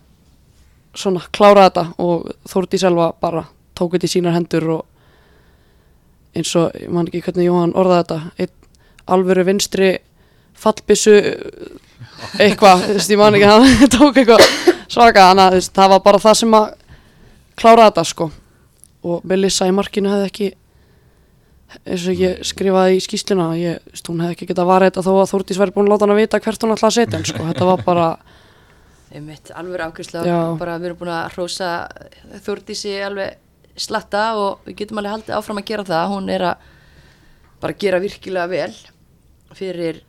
Speaker 2: svona klára þetta og Þórdi selva bara tók þetta í sínar hendur og eins og, ég man ekki hvernig Jóhann orðaði þetta einn alvöru vinstri fallbissu eitthvað, þú veist, ég man ekki hann tók eitthvað svaka, þannig að það var bara það sem að klára þetta sko. Og Melissa í markinu hefði ekki eins og ég skrifaði í skýsluna ég, veist, hún hefði ekki getað varðið þetta þó að Þórdís væri búin að láta hann að vita hvert hún ætlaði að setja sko, þetta var bara
Speaker 1: einmitt alveg bara við erum búin að hrósa Þórdísi alveg slatta og við getum alveg haldið áfram að gera það hún er að bara gera virkilega vel fyrir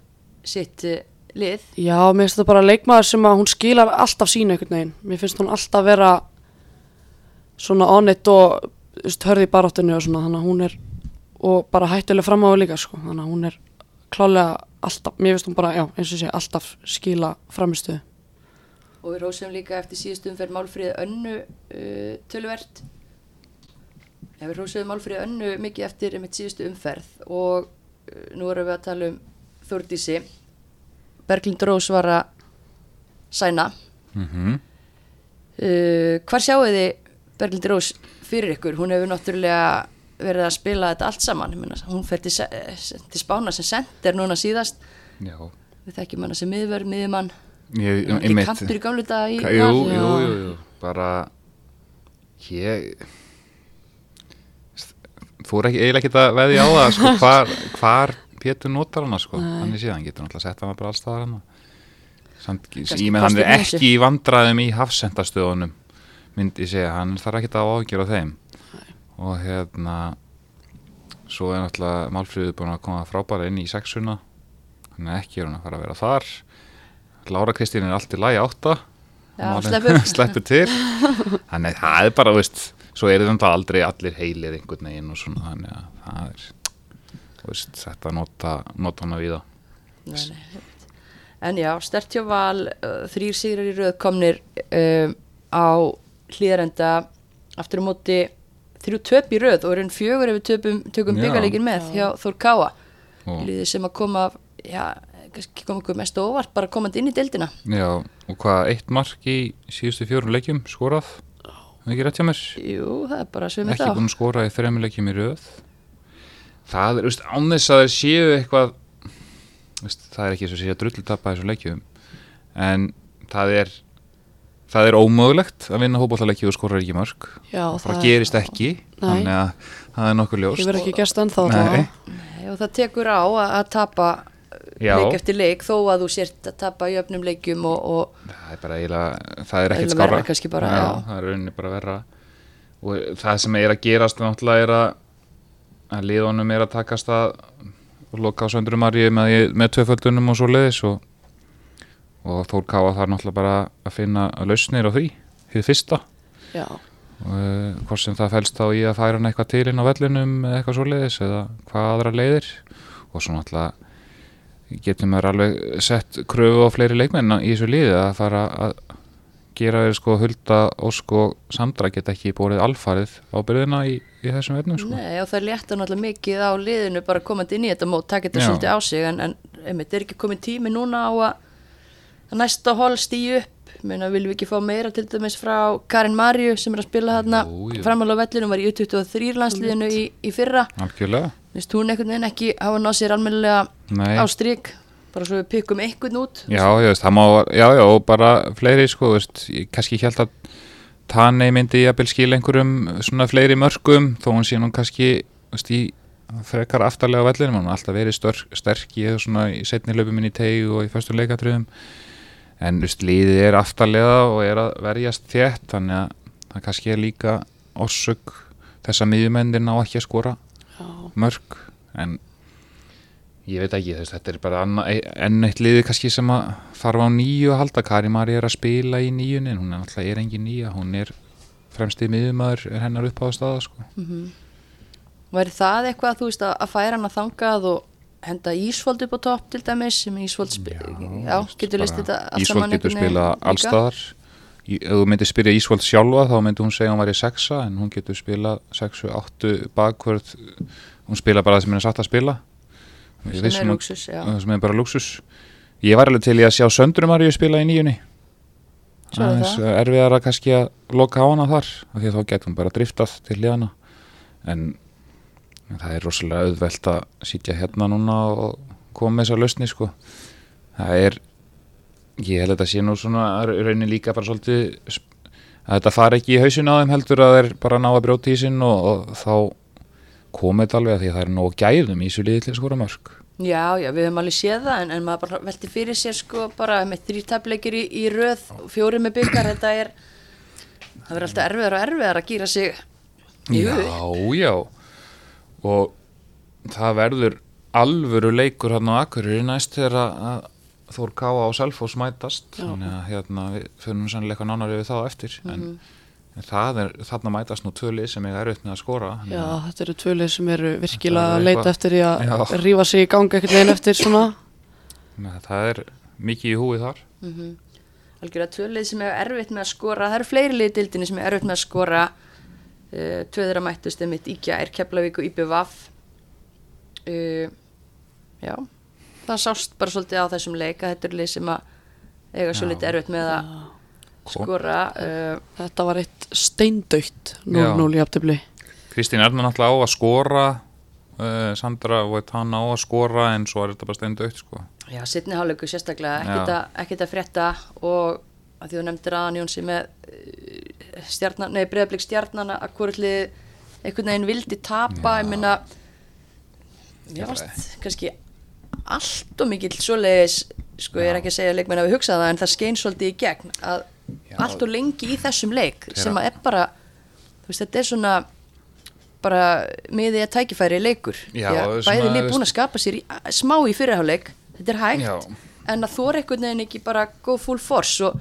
Speaker 1: sitt uh, lið
Speaker 2: Já, mér finnst þetta bara leikmaður sem að hún skilar alltaf sínu einhvern veginn. Mér finnst hún alltaf vera svona onnit og hörði í baráttunni og svona, þannig að hún er og bara hættulega fram á við líka, sko. Þannig að hún er klálega alltaf, mér finnst hún bara, já, eins og sé, alltaf skila framistuðu.
Speaker 1: og við hrósum líka eftir síðustu umferð Málfríði önnu uh, tölvert ja, við hrósum Málfríði önnu mikið eftir mitt síðustu umferð og uh, nú erum við að tala um Þórdísi Berglind Rós var að sæna
Speaker 3: mhm,
Speaker 1: Uh, hvar sjáu þið Berglind Rós fyrir ykkur? Hún hefur náttúrulega verið að spila þetta allt saman. Ég hún fer til, eh, til Spána sem sender núna síðast.
Speaker 3: já.
Speaker 1: Við þekkjum hana sem miðvörð, miðjumann.
Speaker 3: Ég,
Speaker 1: Ekki
Speaker 3: einmitt-
Speaker 1: kantur í gamlu dag í
Speaker 3: Jú, jú, jú, jú, bara ég þú er ekki eiginlega ekki að veðja á það sko, hvar, hvar Pétur notar hana sko, hann er síðan getur náttúrulega sett hana bara alls staðar hana Samt, ég með hann er ekki í vandræðum í hafsendastöðunum myndi ég segja, hann þarf ekki að ágjör á þeim. Og hérna svo er náttúrulega Málfríður búin að koma frábæra inn í sexuna. Hann er ekki er hann að fara að vera þar. Lára Kristín er allt í lagi átta. Var-
Speaker 1: sleppur.
Speaker 3: sleppur til. Þannig að það er bara, veist svo er þetta aldrei allir heilir einhvern veginn og svona, þannig að það er veist, þetta nota nota hana við.
Speaker 1: En já, stert hjá val, uh, þrýr sigrar í röð komnir um, á hlýðarenda aftur á móti þrjú töp í röð og erum fjögur ef við töpum, tökum
Speaker 3: Já.
Speaker 1: byggarleikin með hjá Þór Káa. Liðið sem að koma já, kannski koma okkur mest óvart bara komandi inn í deildina.
Speaker 3: Já, og hvað, eitt mark í síðustu fjórum leikjum skorað það er ekki rétt hjá mér
Speaker 1: Jú, það er bara svömið
Speaker 3: ekki
Speaker 1: þá
Speaker 3: búin að skora í þremur leikjum í röð það er, veist, án þess að þeir séu eitthvað veist, það er ekki svo að sé að drullu tappa þessu leikjum en það er það er ómögulegt að vinna hópállaleiki og skora ekki mörg
Speaker 2: Já,
Speaker 3: það gerist ekki
Speaker 2: Nei.
Speaker 3: þannig að það er nokkuð ljóst
Speaker 2: Ég verð ekki gerst ennþá
Speaker 3: Nei.
Speaker 2: allavega.
Speaker 1: Nei, og það tekur á að, að tapa. Leik eftir leik þó að þú sért að tapa í öfnum leikjum og, og
Speaker 3: það er bara eiginlega það er ekkert skára
Speaker 1: bara, já.
Speaker 3: það er rauninni bara verra. Og það sem er að gerast náttúrulega er að að liðunum er að takast að loka á söndrumari með, með tvöföldunum og svo leiðis og, og Þór Káa þarf náttúrulega bara að finna lausnir á því, því fyrsta.
Speaker 2: Já,
Speaker 3: og uh, hvort sem það fælst þá í að færa hann eitthvað til inn á vellinum eða eitthvað svo leiðis eða hvað aðra leiðir. Og svo náttúrulega getur maður alveg sett kröfu á fleiri leikmenn í þessu liði að fara að gera þeir sko Hulda, og Sandra geta ekki bórið alfarið ábyrðina í, í þessum vefnum sko.
Speaker 1: Nei, og það létta náttúrulega mikið á liðinu bara komandi inn í þetta mót, taka þetta svolítið á sig en, en einmitt er ekki komið tími núna á að, næsta hol stíu upp Meina, viljum við ekki fá meira til dæmis frá Karin Marju sem er að spila
Speaker 3: jú.
Speaker 1: framála á vellinu, var í U23 landsliðinu í, í fyrra,
Speaker 3: Algjörlega
Speaker 1: Vist, hún einhvern veginn ekki hafa náð sér almennilega á strik bara svo við pikkum einhvern út
Speaker 3: Já, ég veist, má, já, já, og bara fleiri, sko, veist, ég kannski held að Tanei myndi jafnvel skil einhverjum svona fleiri mörgum, þó hún sé nú kannski, veist, í frekar aftarlega á vellinum, hann har alltaf verið störk, sterk í svona í setni löpum inn í teg og í föstum leikatriðum, en, liðið er aftarlega og er að verjast þétt, þannig að það kannski er líka orsök þess að miðjumennir ná ekki að skora mörg en ég veit ekki þess, þetta er bara anna, enn eitt liði kannski sem að þarf á nýju að halda Kari Mari er að spila í nýjunni hún er alltaf er engin nýja, hún er fremstið miðumæður er hennar upp á staða sko.
Speaker 1: Væri það eitthvað þú veist að, færa hann að þangað og henda Ísvold upp á topp til dæmis sem Ísvold getur list þetta
Speaker 3: Ísvold getur
Speaker 1: einhvern veginn
Speaker 3: spila
Speaker 1: líka?
Speaker 3: allstaðar Í- ef þú myndir spyrja Ísvold sjálfa þá myndir hún segja hún væri sexa en hún getur spila sexu, áttu, bakvörð hún spila bara það sem henni satt að spila.
Speaker 1: Sem er
Speaker 3: um
Speaker 1: luxus,
Speaker 3: það sem er bara luxus ég var alveg til í að sjá Söndru Maríu spila í nýjunni.
Speaker 1: Svo er það.
Speaker 3: erfiðar að kannski að loka á hana þar af því að þá getur hún bara driftað til liðana en það er rosalega auðvelt að sitja hérna núna og koma með þessa lausni sko. Það er ég held að þetta sé nú svona raunin líka bara svolítið að þetta fari ekki í hausin á þeim heldur að þeir bara ná að brjóta í sinn og, og þá komið alveg að því að það er nóg gæðum í þessu liði til að skora mörg
Speaker 1: Já, já, við höfum alveg séð það en, en maður bara velti fyrir sér sko bara með þrý tableikir í, í röð fjóri með byggar, þetta er það verður alltaf erfiðar og erfiðar að gýra sig í
Speaker 3: Já,
Speaker 1: hug
Speaker 3: já og það verður alvöru leikur hann á Akureyri næst þegar að- Þór Káa og Selfoss mætast
Speaker 2: Já.
Speaker 3: þannig að hérna, við fyrir sannlega eitthvað nánar yfir það á eftir
Speaker 1: Mhm.
Speaker 3: en, en það er, þarna mætast nú tvölið sem ég er auðvitað með að skora þannig
Speaker 2: já,
Speaker 3: að-
Speaker 2: þetta eru tvölið sem eru virkilega
Speaker 3: er
Speaker 2: að leita eftir því að
Speaker 3: Já.
Speaker 2: rífa sig í gangi ekkert leginn eftir svona.
Speaker 3: Nei, það er mikið í húi þar.
Speaker 1: Mhm. algjörlega tvö lið sem er erfitt með að skora. Það eru fleiri lið í dildinni sem er erfitt með að skora. Uh, tvö þeirra mættust einmitt Íkja er Keflavík og IBVF uh, já. Það sást bara svolítið á þessum leik að þetta eru lið sem að eiga svo
Speaker 3: Já.
Speaker 1: litið erfitt með að skora uh,
Speaker 2: Þetta var eitt steindaukt 0-0 í aftöfli
Speaker 3: Kristín er náttúrulega á að skora uh, Sandra og hann á að skora en svo er þetta bara steindaukt sko.
Speaker 1: já, sittni hálfleiku sérstaklega ekkert að, ekkert að frétta og að því þú nefndir aðan Jónsi með uh, breyðablik stjarnana að lið einhvern veginn vildi tapa
Speaker 3: Já.
Speaker 1: ég minna ég varst kannski allt og mikill svoleiðis sko ég er ekki að segja að leikmenn hafi hugsað það en það skein svolítið í gegn að. Allt og lengi í þessum leik
Speaker 3: Þeirra-
Speaker 1: sem að er bara veist þetta er svona bara miðið að tækifæri leikur.
Speaker 3: Já,
Speaker 1: Því að
Speaker 3: svona,
Speaker 1: bæði lið
Speaker 3: veist-
Speaker 1: búin að skapa sér í, smá í fyrirháleik þetta er hægt
Speaker 3: Já.
Speaker 1: en að þóra einhvern veginn ekki bara go full force og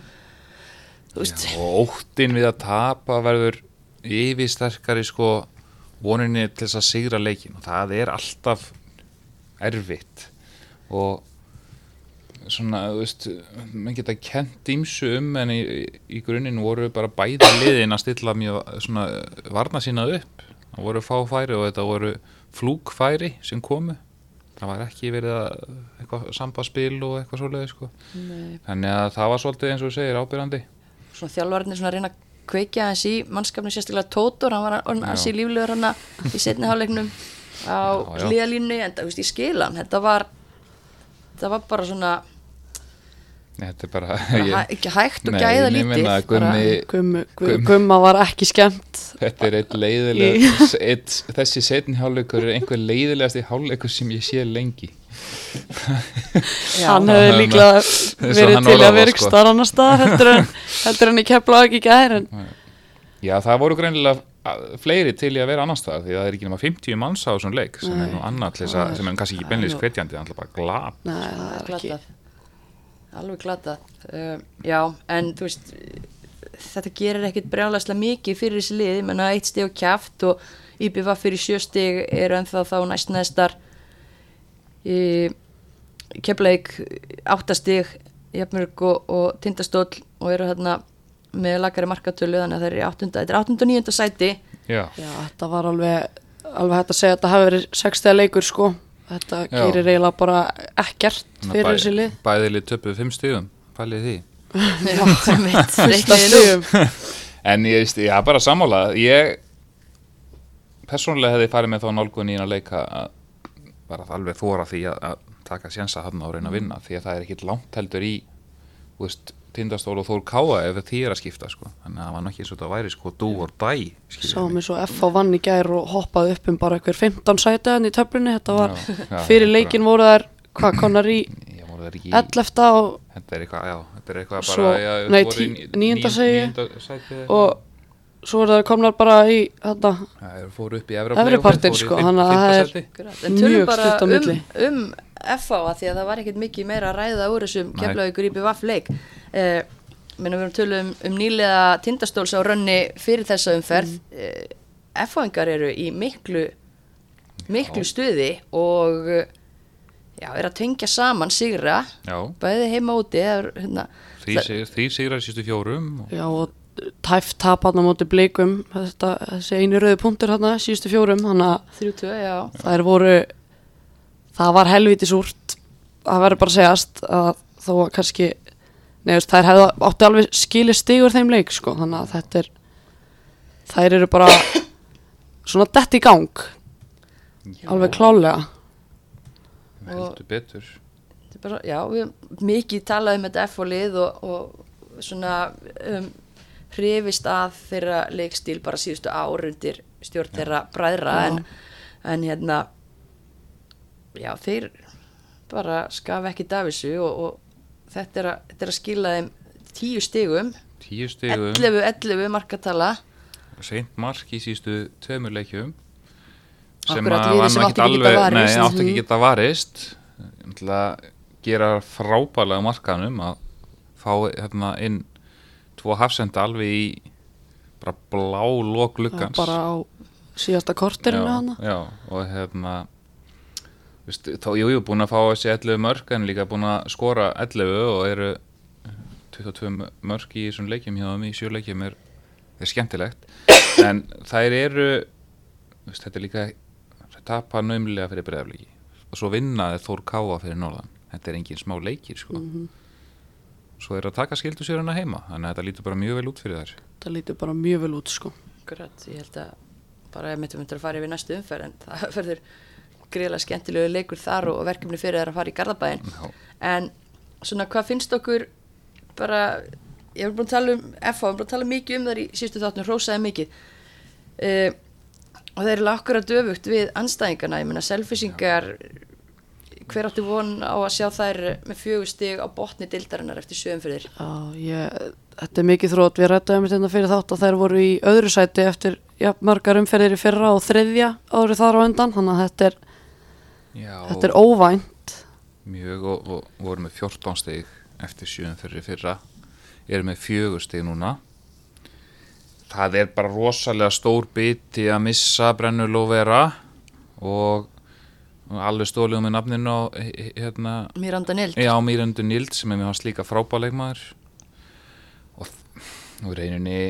Speaker 3: Já, og óttin við að tapa verður yfirsterkari sko voninni til þess að sigra leikin og það er alltaf erfitt. Og svona, þú veist menn geta kent ímsu um en í, í grunninn voru bara bæði liðin að stilla mjög svona varna sína upp. Það voru fáfæri og þetta voru flúkfæri sem komu. Það var ekki verið að eitthvað sambaspil og eitthvað svoleiði sko. Þannig að það var svolítið eins og segir ábyrjandi
Speaker 1: svona þjálfarnir svona að reyna að kveikja hans í mannskapni sérstaklega Tótor, hann var
Speaker 3: Já.
Speaker 1: ansi líflegur hann í setni hálfleiknum á hlýðalínu en það, þú veist, ég skil hann. Þetta var það var bara svona
Speaker 3: þetta er bara,
Speaker 1: bara
Speaker 3: ég,
Speaker 1: hæ, ekki hægt og
Speaker 3: Nei,
Speaker 1: gæða
Speaker 3: ég
Speaker 1: lítið.
Speaker 3: meina að Gummi,
Speaker 2: Gummi,
Speaker 3: Gummi.
Speaker 2: Gumma var ekki skemmt.
Speaker 3: Þetta er eitt leiðileg eitt, þessi setni hálfleikur er einhver leiðilegasti hálfleikur sem ég sé lengi.
Speaker 2: Hann
Speaker 3: Já.
Speaker 2: hefði líklega
Speaker 3: Eins og
Speaker 2: verið
Speaker 3: hann
Speaker 2: til að ykkur
Speaker 3: sko.
Speaker 2: starf annar staðar heldur en, heldur en ég kepla ekki gær en
Speaker 3: Já, það voru greinilega fleiri til í að vera annars staðar því að það er ekki nema 50 manns á þessum leik sem er nú annað til þess að, sem er kannski ekki beinleis hvetjandi, það er alltaf bara glap.
Speaker 2: Nei, það er ekki
Speaker 1: alveg glatað. Uh, já, en þú veist þetta gerir ekkit brjálæslega mikið fyrir þessi lið, menna eitt stig og kjaft og IBV fyrir sjö stig eru ennþá þá næst neðstar í kefleik áttastig Jafnmörg og, og Tindastóll og eru hérna með lagari markatölu þannig að það er í áttunda, þetta er áttunda og níunda sæti.
Speaker 3: Já,
Speaker 2: Já, þetta var alveg alveg hægt að segja að þetta hafi verið 60 leikur sko þetta
Speaker 3: Já.
Speaker 2: gerir eiginlega bara ekkert
Speaker 3: Þannig að
Speaker 2: fyrir þessi lið
Speaker 3: bæði lið töpuð fimm stigum, pælið því
Speaker 1: Já, mitt,
Speaker 2: Fullt af
Speaker 1: reikniði nú.
Speaker 2: stigum.
Speaker 3: En ég veist, já, bara sammála ég persónulega hefði farið með þá nálgun í að leika að bara alveg þóra því að, að taka sjensa hann og reyna að vinna því að það er ekkit langt heldur í veist, tindastól og þór káa ef því er að skipta sko. þannig að það var nokkið eins og þetta væri sko or die skilurðu
Speaker 2: Sáum eins og F á vann í gær og hoppaði upp um bara einhver 15 sæti hann í töflunni. Þetta var,
Speaker 3: Já, já,
Speaker 2: fyrir leikin voru þær hvað konar í
Speaker 3: Ég voru það ekki
Speaker 2: 11 og,
Speaker 3: Þetta er eitthvað, já, þetta er eitthvað
Speaker 2: Svo-
Speaker 3: bara já,
Speaker 2: nei, tí- níunda
Speaker 3: níunda sæti
Speaker 2: og svo voru þær komnar bara í þetta.
Speaker 3: Það fóru upp í
Speaker 2: Efri partinn, sko, þannig að það er- Mjög
Speaker 1: bara
Speaker 2: stutt á
Speaker 1: um,
Speaker 2: milli.
Speaker 1: um FH að því að það var ekkert mikið meira að ræða úr þessum keflavíkur í BVF leik eh, Minna við erum tölum um, um nýlega tindastóls á rönni fyrir þessa umferð
Speaker 2: Mm.
Speaker 1: eh, FH-ingar eru í miklu miklu stuði og já, er að tengja saman sigra
Speaker 3: Já,
Speaker 1: bæði heima úti það er, hérna,
Speaker 3: því sig- því sigrar sístu fjórum og
Speaker 2: já og tæft tap hann á móti blikum. Þetta, þessi einu rauði punktur hann síðustu fjórum hann að
Speaker 1: 32, já.
Speaker 2: þær voru það var helviti súrt það verður bara að segjast að þó að kannski neðust þær hefða átti alveg skilið stigur þeim leik sko þannig að þetta er þær eru bara svona dett í gang alveg klálega
Speaker 3: heldur betur.
Speaker 1: Þetta er bara, já, við mikið talað um þetta F-lið og, og svona um, hrifist að þeirra leikstíl bara síðustu ár undir stjórn þeirra bræðra en, en hérna já, þeir bara skafa ekki Davisu og, og þetta, er að, þetta er að skila þeim tíu stigum.
Speaker 3: Tíu stigum.
Speaker 1: 11, 11 markatala.
Speaker 3: Seint mark í sístu tveimur leikjum sem að nú
Speaker 1: átti ekki geta varist. Mhm.
Speaker 3: geta varist. Gera frábælega markanum að fá hérna inn tvo hafsenda alveg í bara blá lok lukkans
Speaker 2: bara á síðasta korterinu
Speaker 3: já,
Speaker 2: hann
Speaker 3: já, og hérna veist, þá, jú, jú, búin að fá þessi 11 mörg en líka búin að skora 11 og eru 22 mörg í þessum leikjum hjá þeim í sjö leikjum er, er skemmtilegt. En þær eru veist, þetta er líka það tapa naumlega fyrir breyðafleiki og svo vinnaði Þór Káa fyrir Norðan. Þetta er engin smá leikir sko. Svo er að taka skildu sér hana heima þannig að þetta lítur bara mjög vel út fyrir þær.
Speaker 2: Það lítur bara mjög vel út sko.
Speaker 1: Akkurat, ég held að bara ef mittum við að fara yfir næstu umferð en það verður greiðlega skemmtilegu leikur þar og verkefni fyrir þær að fara í Garðabæin
Speaker 3: Já.
Speaker 1: en svona hvað finnst okkur bara, ég hef búin að tala um FH, ég hef búin að tala mikið um þar í sístu þáttunum, hrósaði mikið. Uh, og þeir eru akkurat döfugt við anstæðingarna, ég meina selfisingar hver áttu von á að sjá þær með fjögur stig á botni dildarinnar eftir sjöum fyrir
Speaker 2: Já, ég, þetta er mikið þrótt, við rættum þetta hérna fyrir þátt að þær voru í öðru sæti eftir ja, margar umferðir í fyrra og þriðja árið þar á undan, þannig að þetta er,
Speaker 3: Já,
Speaker 2: þetta er óvænt.
Speaker 3: Mjög og, og voru með 14 stig eftir sjöum fyrir fyrra. Eru með fjögur stig núna. Það er bara rosalega stór biti að missa brennulóvera og, og alveg stólið með nafninu á hérna,
Speaker 1: Miranda Nild
Speaker 3: já, Mýrandu Nild sem er með hans líka frábæleikmaður og og í reyninni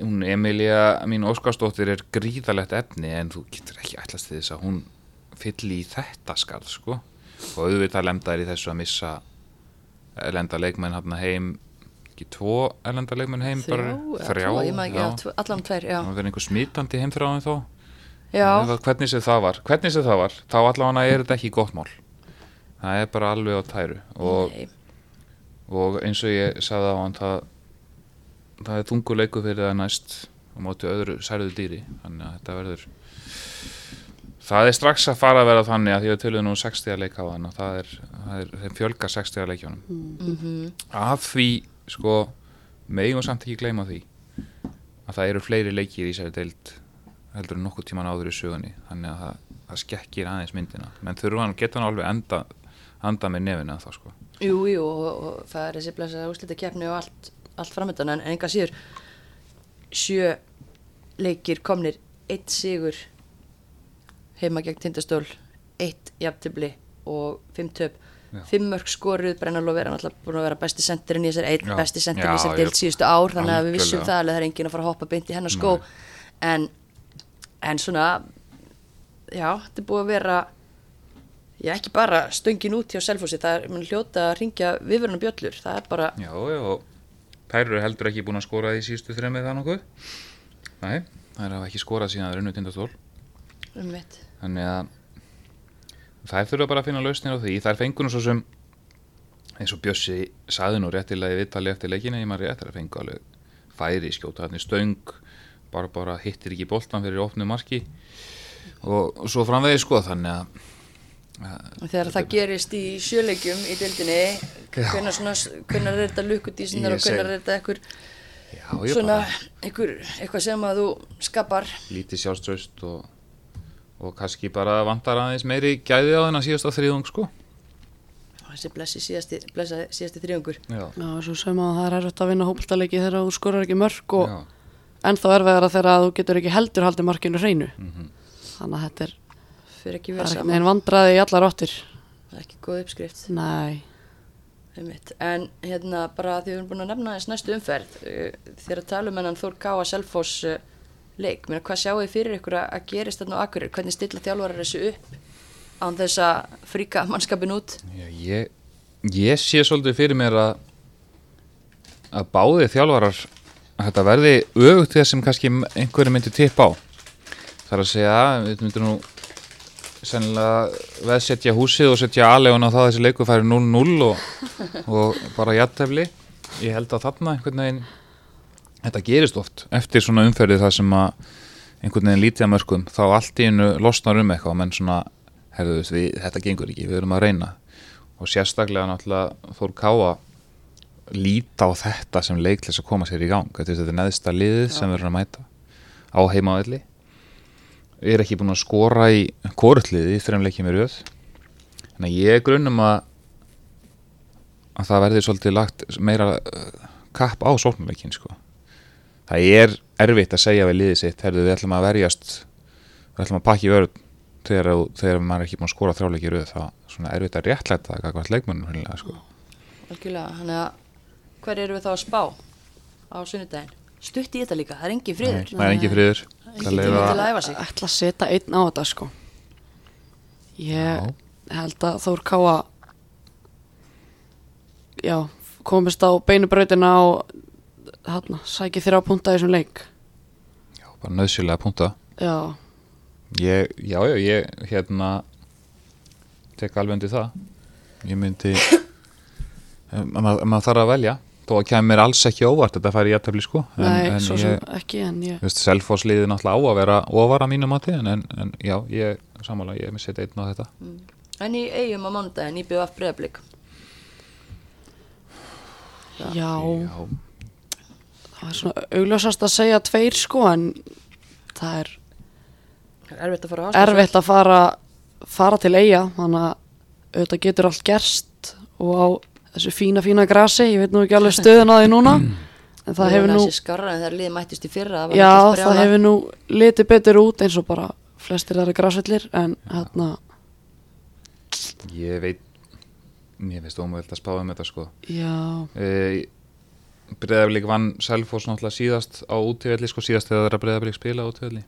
Speaker 3: hún Emilia mín Óskarsdóttir er gríðalegt efni en þú getur ekki ætlast þess að hún fylli í þetta skarð sko. Og auðvitað lemdaðir í þessu að missa elenda leikmenn hann heim ekki tvo elenda leikmenn heim
Speaker 1: Þrjá,
Speaker 3: bara þrjá
Speaker 1: tvo,
Speaker 3: já.
Speaker 1: tvo- allan tveir,
Speaker 3: það verður einhver smítandi heimþráðin þó hvernig sem það var hvernig sem það var, þá allavega er þetta ekki gott mál. Það er bara alveg á tæru. Og, og eins og ég sagði á hann það, það er þunguleiku fyrir það næst á móti öðru særðu dýri. Þannig að þetta verður það er strax að fara að vera þannig að því að töluðu nú 60 að leika á þannig að það er, það er þeim fjölga 60 að leikjónum
Speaker 1: mhm,
Speaker 3: að því sko megum samt ekki gleyma því að það eru fleiri leikir í þessari deild heldur en nokkuð tíman áður í sögunni þannig að það, það skekkir aðeins myndina. Menn þurfa hann, geta hann alveg enda anda með nefina þá sko?
Speaker 1: Jú, jú og, og það er þessi blessaða úslita keppni og allt, allt framöndan en enga síður sjö leikir komnir eitt sigur heima gegn tindastól eitt jafntibli og fimm töp.
Speaker 3: Já.
Speaker 1: fimm mörg skoruð Brennaló vera náttúrulega búin að vera besti sendirinn í þessari einn
Speaker 3: Já.
Speaker 1: besti sendirinn í
Speaker 3: ég-
Speaker 1: deild síðustu ár þannig að við vissum það alveg það er enginn að fara að hoppa beint í hennar skó. En, en svona já, þetta er búið að vera já, ekki bara stöngin út hjá Selfossi, það er hljóta að ringja viðverunum bjöllur, það er bara
Speaker 3: já, já, og þær eru heldur ekki búin að skora í síðustu þremið það nokkuð? Nei, þær hafa ekki skorað síðan það er unnu tindastól.
Speaker 1: Um
Speaker 3: þannig að þær þurfa bara að finna lausnir á því. Þær fengur nú svo sem eins og Bjössi saði nú réttilega í viðtali eftir leikina ég maður rétt þær fengu alveg færi skjóta hann stöng bara bara hittir ekki boltan fyrir opnu marki. Og, svo framvegið sko þannig að
Speaker 1: og þegar það gerist í sjöleikjum í svona, hvenær er þetta lukkudísinar og hvenær
Speaker 3: seg-
Speaker 1: er þetta
Speaker 3: ég
Speaker 1: svona, einhver, eitthvað sem að þú skapar.
Speaker 3: Lítið sjálfströst og, og kannski bara vantar aðeins meiri gæði á þennan síðasta þriðung sko.
Speaker 1: Þessi blessi síðasti, blessa, síðasti þriðungur.
Speaker 3: Já,
Speaker 2: Já, svo sem að það er erfitt að vinna hópultaleiki þegar þú skorar ekki mörg og
Speaker 3: já,
Speaker 2: ennþá erfiðara þegar þú getur ekki heldur haldið markinu hreinu.
Speaker 3: Mhm.
Speaker 2: Þannig að þetta er,
Speaker 1: fyrir ekki
Speaker 2: það
Speaker 1: verið
Speaker 2: er
Speaker 1: saman,
Speaker 2: neginn vandraði í allar áttir.
Speaker 1: það er ekki góð uppskrift
Speaker 2: Nei.
Speaker 1: En hérna bara því við erum búin að nefna þess næstu umferð uh, þegar að tala um hennan Þór Káa Selfoss uh, leik, Meina, hvað sjáu þið fyrir ykkur að að gerist þarna á Akureyri, hvernig stilla þjálfarar þessu upp án þess að fríka mannskapin út
Speaker 3: Já, ég, ég sé svolítið fyrir mér að að báði þjálfarar að þetta verði öfugt þess sem kannski einhverju myndi tippa á. Það er að segja við myndum nú sennilega veðsetja húsið og setja aðlegun á það að þessi leiku færi 0-0 og, og bara jættefli ég held að þarna einhvern veginn þetta gerist oft eftir svona umferði það sem að einhvern veginn lítið að mörgum þá allt í einu losnar um eitthvað menn svona, herðu við, þetta gengur ekki, við erum að reyna. Og sérstaklega náttúrulega Þór Káa líta á þetta sem leik til þess að koma sér í gang. Þetta er þetta neðsta liðið sem verður að mæta á heimavelli við erum ekki búin að skora í korutliði í þreim leikjum í þannig að ég grunnum að að það verði svolítið lagt meira uh, kapp á sóknuleikin sko. það er erfitt að segja við liðið sitt, herðu við ætlum að verjast við ætlum að pakki vörð þegar, þegar maður er ekki búin að skora þrjáleiki í röð. Það er erfitt að réttlæta það hvað hreinlega, sko.
Speaker 1: að hver eru við þá að spá á sunnudaginn? Stutt í þetta líka, það er engin friður.
Speaker 3: Það er engin friður. Það leyfa-
Speaker 1: til að æfa sig.
Speaker 2: Ætla að setja einn á þetta sko. Ég
Speaker 3: Já.
Speaker 2: held að Þór Káa já, komist á beinubrautina og þarna, sæki þrjá punta í þessum leik.
Speaker 3: Já, bara nöðsynlega punta.
Speaker 2: Já,
Speaker 3: ég, já, já, ég hérna tek alveg undir það. Ég myndi maður, ef maður þarf að velja þó að kemur mér alls ekki óvart þetta færi jættefli sko. En,
Speaker 2: nei,
Speaker 3: en
Speaker 2: svo
Speaker 3: ég,
Speaker 2: sem ekki en ég,
Speaker 3: Þú veist, Selfoss-liðið náttúrulega á að vera ofar að mínu mati en, en, en já, ég sammála, ég er með setja einn á þetta.
Speaker 1: En í eigum á mánudaginn, í BF breyðablík
Speaker 2: já,
Speaker 3: Já,
Speaker 2: það er svona augljósast að segja tveir sko en það er
Speaker 1: erfitt að fara
Speaker 2: erfitt að fara, fara til eiga þannig að auðvitað getur allt gerst og á þessu fína fína grasi, ég veit nú ekki alveg stöðun á því núna en það hefur nú,
Speaker 1: skarra í fyrra það
Speaker 2: já það hefur nú litið betur út eins og bara flestir þeirra grasvellir en hérna,
Speaker 3: Ég veit, mér finnst ómöld að spá um þetta sko.
Speaker 2: já
Speaker 3: E, Breiðablík vann Selfoss náttúrulega síðast á útífelli sko, síðast þegar þeirra Breiðablík spila á útífelli.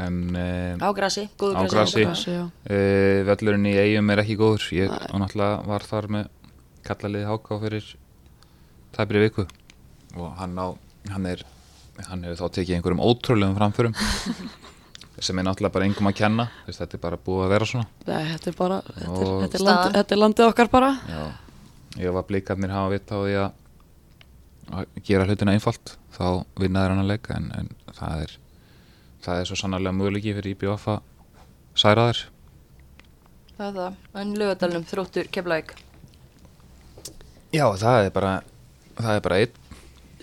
Speaker 3: En e,
Speaker 1: á grasi, góðu
Speaker 3: Á
Speaker 1: grasi,
Speaker 3: grasi.
Speaker 2: grasi, já,
Speaker 3: e, völlurinn í eigum er ekki góður. Ég náttúrulega var þar með kallaliði Háká fyrir tæpri viku. Og hann á, hann er, hann hefur þá tekið einhverjum ótrúlegum framförum sem er náttúrulega bara engum að kenna, veist, þetta er bara búið að vera svona.
Speaker 2: Nei, þetta er bara þetta er,
Speaker 3: Og-
Speaker 2: þetta, er landi, þetta er landið okkar bara.
Speaker 3: Já, ég var blikarnir hafa vitt á því að að gera hlutina einfalt þá vinna þeir hann að leika en, en það er það er svo sannarlega möguleiki fyrir IBF að særa þér
Speaker 1: það er það, en lögadalunum þróttur keflavík
Speaker 3: Já, það er bara það er bara einn.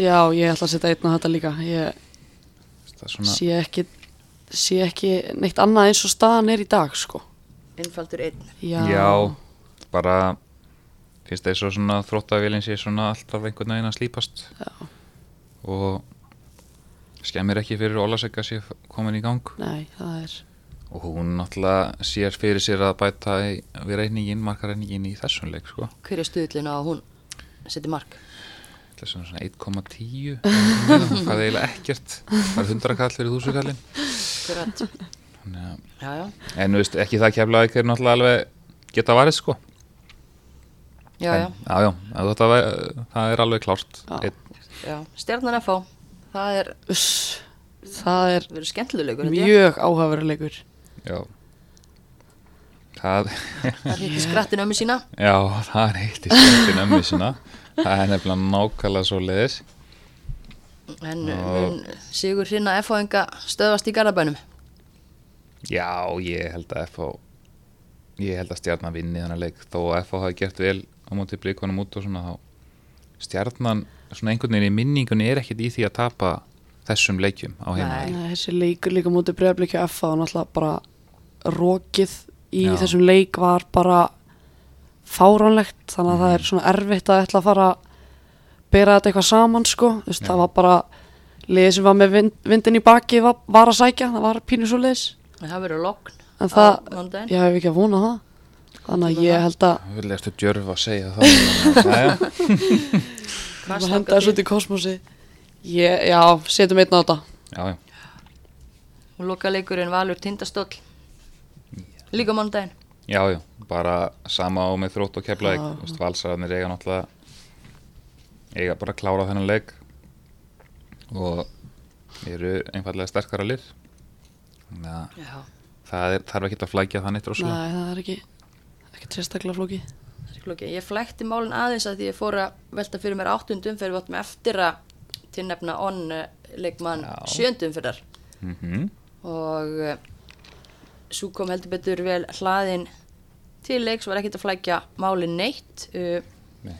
Speaker 2: Já, ég ætla að setja einn á þetta líka. Ég
Speaker 3: er svona,
Speaker 2: sé ekki sé ekki neitt annað eins og staðan er í dag sko.
Speaker 1: Einfaldur einn.
Speaker 2: Já,
Speaker 3: já, bara finnst það svo svona þróttavélinn sé svona alltaf einhvern veginn að slípast?
Speaker 2: Já.
Speaker 3: og skemmir ekki fyrir Ólasek að sé komin í gang?
Speaker 2: Nei, það er.
Speaker 3: Og hún náttúrulega sér fyrir sér að bæta við reyningin, markareiningin í þessum leik sko.
Speaker 1: hver er stuðlinn á að hún seti mark?
Speaker 3: Þetta er svona 1,10 það er eiginlega ekkert. Það er 100 kall fyrir þúsukallin
Speaker 1: Akkurat.
Speaker 3: Þannig að-
Speaker 1: já, já,
Speaker 3: en þú veist, ekki það kemla ekki er náttúrulega alveg geta varðið sko.
Speaker 1: Já, já,
Speaker 3: en, já, já, ef þetta, það er alveg klárt.
Speaker 2: Já.
Speaker 1: Já. stjarnan FH það er,
Speaker 2: það er mjög áhugaveruleikur
Speaker 3: já það,
Speaker 1: það hitti skrattin ömmu sína.
Speaker 3: Já, það er eitt í skemmtin ömmu sinna það er nefnilega nákvæmlega svo leiðis
Speaker 1: en mun Sigur Hrina FH-inga stöðvast í Garabænum
Speaker 3: já, ég held að FH ég held að stjarnan vinni þannig leik. Þó að FH hafi gert vel á móti blikunum út og svona þá stjarnan, svona einhvern veginn í minningunni er ekkert í því að tapa þessum leikjum á heima
Speaker 1: Nei.
Speaker 2: Þessi leikur líka mútið breyðarblikju F og náttúrulega bara rokið í
Speaker 3: Já.
Speaker 2: þessum leik var bara fáránlegt þannig að það er svona erfitt að ætla að fara að bera þetta eitthvað saman sko.
Speaker 3: Já.
Speaker 2: það var bara liðið sem var með vind, vindin í baki var, var að sækja, það var pínu svo liðis
Speaker 1: en það verður lokn
Speaker 2: en það, ég hef ekki að vona það. Þannig að ég held að
Speaker 3: Vil ertu djörf að segja það. Jæja.
Speaker 1: Hvað
Speaker 2: að
Speaker 1: stangast
Speaker 2: henda þessu
Speaker 1: í?
Speaker 2: út í kosmosi ég, já, setjum einn á þetta.
Speaker 3: Já, já,
Speaker 1: og loka leikurinn Valur Tindastóll líka mándaginn
Speaker 3: já, já, bara sama á með þrótt og keflaðik
Speaker 2: Já.
Speaker 3: Þú veist, Valsararnir eiga náttúrulega eiga bara að klára þennan leik. Og eru einfallega sterkara lið. Þannig að
Speaker 1: já,
Speaker 3: það er, þarf ekki að flækja það neitt rosalega.
Speaker 2: Nei, það er ekki ekki sérstaklega flóki
Speaker 1: það er klokki ég flækti málinn aðeins að því ég fór að velta fyrir mér áttundum fyrir við áttum eftir að tilnefna onn leikmann
Speaker 3: Já.
Speaker 1: sjöndum fyrir
Speaker 3: mm
Speaker 1: og uh, svo kom heldur betur vel hlaðin til leiks var ekkert að flækja málin neitt. Uh,
Speaker 3: Nei.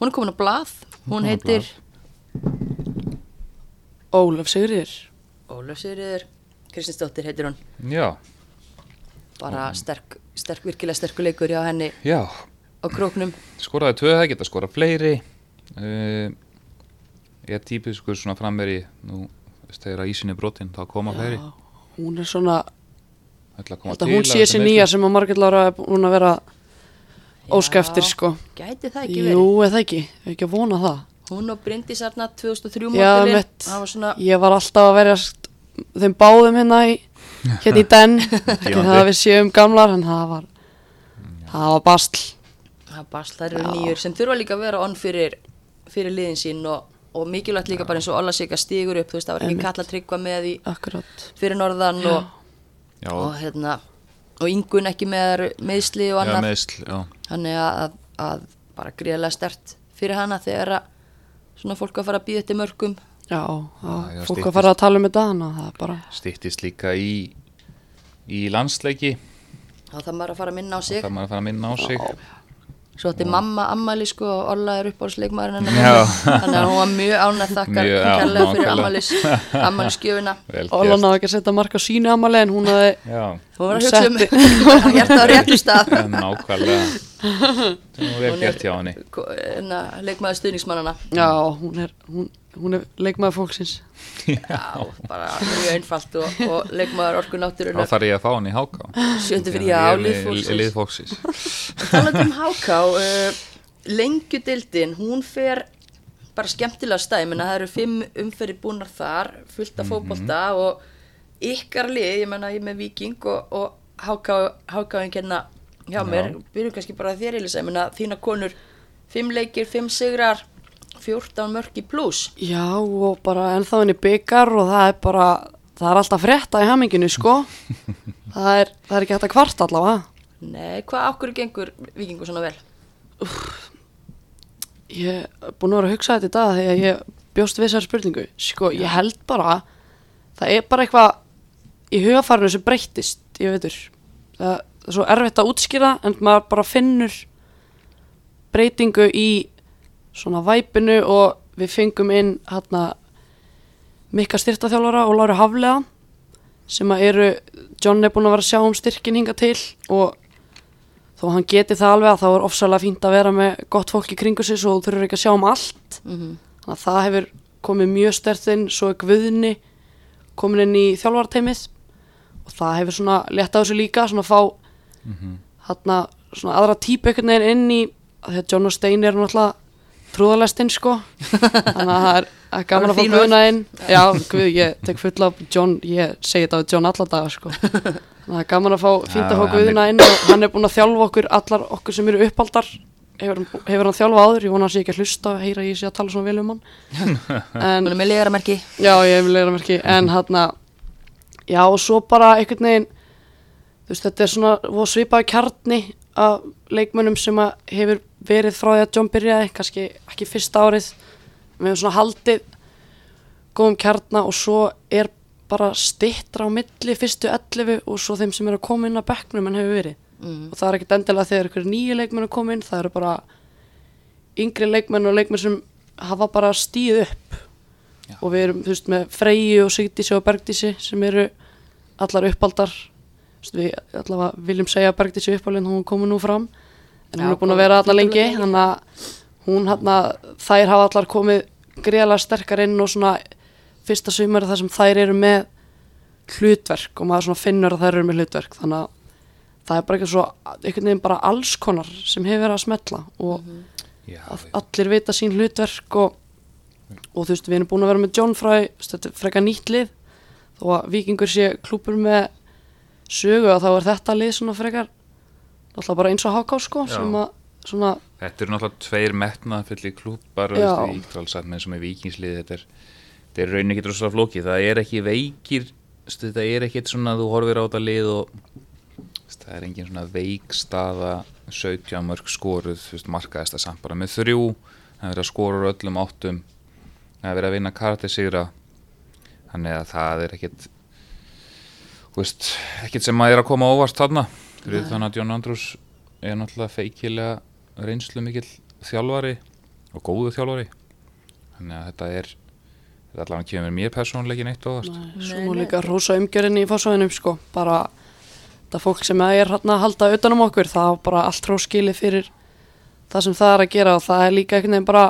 Speaker 1: hún er komin á blað. Hún
Speaker 3: á
Speaker 1: heitir
Speaker 2: Ólaf Sigriður
Speaker 1: Ólaf Sigriður Kristinsdóttir heitir hún.
Speaker 3: Já,
Speaker 1: bara sterk, sterk virkilega sterkur leikur hjá henni
Speaker 3: já,
Speaker 1: á króknum.
Speaker 3: Skoraði tvö það geta skorað fleiri. Uh, ég er típiskur svona frammeri nú, þegar ísinni brotin þá koma fleiri.
Speaker 2: hún er svona
Speaker 3: að
Speaker 2: Þetta hún sé sér nýja sem að Margrét Lára er búin að vera óskeftir
Speaker 1: Já,
Speaker 2: sko.
Speaker 1: gæti það ekki
Speaker 2: Jú,
Speaker 1: verið
Speaker 2: eða ekki, ekki að vona það.
Speaker 1: Hún og Bryndís Arna 2003
Speaker 2: Já,
Speaker 1: mótilinn það var svona
Speaker 2: Ég var alltaf að verja þeim báðum hérna í hérna í den. Ekki það að við séum gamlar en það var það var basl.
Speaker 1: Það basl, þær eru
Speaker 2: Já.
Speaker 1: nýjur sem þurfa líka að vera onn fyrir, fyrir liðin sín og, og mikilvægt líka bara eins og Olla Sigga stígur upp þú veist það var ekki kalla tryggva með í
Speaker 2: akkurat.
Speaker 1: fyrir norðan og,
Speaker 3: já,
Speaker 1: og hérna og yngun ekki með meðsli og
Speaker 3: já,
Speaker 1: annað
Speaker 3: meðsl, já,
Speaker 1: þannig að, að, að bara gríðlega stert fyrir hana þegar að svona fólk að fara að býða eftir mörgum.
Speaker 2: Já,
Speaker 3: Já,
Speaker 2: já,
Speaker 3: já,
Speaker 2: fólk að fara að tala um þetta að bara
Speaker 3: stýttist líka í í landsleiki.
Speaker 1: Þá þarf maður að fara að minna á sig.
Speaker 3: það maður að fara að minna á sig
Speaker 1: Svo átti mamma ammali sko og Olla er uppáhaldsleikmaðurinn hennar. Þannig að hún var mjög ánægt þakkar kærlega fyrir ammalis,
Speaker 2: og hann náði ekki að setja mark á sínu amali en hún hafði
Speaker 3: Já,
Speaker 1: Hún var að
Speaker 2: Hún
Speaker 1: hugsa um
Speaker 2: setti-
Speaker 1: hjarta á réttu stað.
Speaker 3: Nákvæmlega. Það er vel
Speaker 1: Hún er-
Speaker 3: gert hjá henni.
Speaker 1: hérna, leikmaður stuðningsmannana
Speaker 2: já, hún er, hún, hún er leikmaður fólksins.
Speaker 1: Já, bara mjög einfalt og, og leikmaður orku
Speaker 3: Þá
Speaker 1: náttúrunar
Speaker 3: þarf ég að fá hann í háká
Speaker 1: Sjöndu fyrir, já, liðfólksins.
Speaker 3: Liðfólksins
Speaker 1: Talandi um HK uh, Lengjudildin, hún fer bara skemmtilega stæð menna það eru fimm umferði búnar þar fullt af fótbolta og ykkar lið, ég menna ég með Viking og, og HK, HK hérna hjá mér, byrjum kannski bara þér Elisa, ég menna þína konur fimm leikir, fimm sigrar 14 mörki pluss
Speaker 2: já og bara ennþá henni byggar og það er bara það er alltaf frétta í haminginu sko. Það er, það er ekki hægt að kvarta allavega.
Speaker 1: Nei, hvað okkur gengur Vikingu svona vel?
Speaker 2: ég er búin að vera að hugsa þetta í dag þegar ég bjóst við þessari spurningu. Sko, ég held bara það er bara eitthvað í hugafarinu sem breyttist, ég veitur. Það, það er svo erfitt að útskýra en maður bara finnur breytingu í svona væpinu og við fengum inn hérna Mikka styrtaþjálfara og Lári Haflega sem að eru John er búin að vera að sjá um styrkin hinga til og þó hann geti það alveg að þá er ofsalega fínt að vera með gott fólk í kringu sig svo þú þurfur ekki að sjá um allt
Speaker 1: Mm
Speaker 2: þannig að það hefur komið mjög stert inn svo er Guðni komin inn í þjálfarteimið og það hefur svona létt á þessu líka svona að fá
Speaker 3: Mhm.
Speaker 2: hérna svona aðra típu einhvern veginn inn í að því að John og Stein er náttúrulega trúðalestinn sko. Þannig að það er að gaman að fá
Speaker 1: eru fín orð.
Speaker 2: Guðna inn. Já, Guð, ég tek fulla af John ég segi þetta á John alla daga sko. Þannig að það er gaman að fá fínt að fá
Speaker 3: hann
Speaker 2: Guðna inn og hann er búin að þjálfa okkur allar okkur sem eru uppaldar. Hefur, hann- hefur hann þjálfa áður, ég vona að sé ekki að hlusta heyra ég sé að tala svona vel um hann. En
Speaker 1: Hún er með legaramerki
Speaker 2: Já, ég vil leira merki, en hann já, og svo bara einhvern veginn, þú veist, þetta er svona svipaði kjarni af leikmönnum sem að hefur verið frá því að John byrjaði, kannski ekki fyrsta árið, við hefum svona haldið góðum kjarna og svo er bara stittra á milli fyrstu 11 og svo þeim sem er að koma inn að bekknum en hefur verið.
Speaker 1: Mm.
Speaker 2: og það er ekkert endilega þegar einhverju nýju leikmenn að koma inn, það eru bara yngri leikmenn og leikmenn sem hafa bara stíð upp.
Speaker 3: Já.
Speaker 2: og við erum, þú veist, með Freyju og Sigdísi og Bergdísi sem eru allar uppaldar. Þú veist, við allavega viljum segja Bergdísi uppaldin hún komið nú fram en hún er búin að vera
Speaker 1: tiltölulega
Speaker 2: lengi
Speaker 1: lengi.
Speaker 2: þannig að hún hann þær hafa allar komið greiðlega sterkar inn og svona fyrsta sumar þar sem þær eru með hlutverk og maður svona finnur að þær eru með hlutverk þannig að það er bara eitthvað svo einhvern veginn bara alls konar sem hefur verið að smetla og
Speaker 3: Já,
Speaker 2: að allir vita sín hlutverk og, og þú veist við erum búin að vera með John Fry þetta er frekar nýtt lið þó að vikingur sé klúpur með sögu að þá er þetta lið svona frekar alltaf bara eins og háká sko sem að svona
Speaker 3: Þetta eru náttúrulega tveir metnaðfulli klúpar
Speaker 2: Já.
Speaker 3: og íkvalsat með sem er vikingslið þetta er, þetta er raunin ekki rosa flókið. Það er ekki veikir þetta er ekkit svona að þú horfir á þetta lið og það er engin svona veikstaða 17 mörg skoruð markaðist það samt bara með þrjú. Það er verið að skora úr öllum áttum. Það er verið að vinna karate sigra þannig að það er ekkit veist, ekkit sem að er að koma óvart þarna fyrir þannig að John Andrews er náttúrulega feikilega reynslu mikill þjálfari og góðu þjálfari. Þannig að þetta er þetta allavega kemur mér persónuleikin eitt
Speaker 2: Nei,
Speaker 1: Nei,
Speaker 2: svo líka rosa umgjörinn í fórsvæðinum sko, bara þetta fólk sem er hérna að halda utanum okkur, það er bara allt róskili fyrir það sem það er að gera og það er líka einhvern veginn bara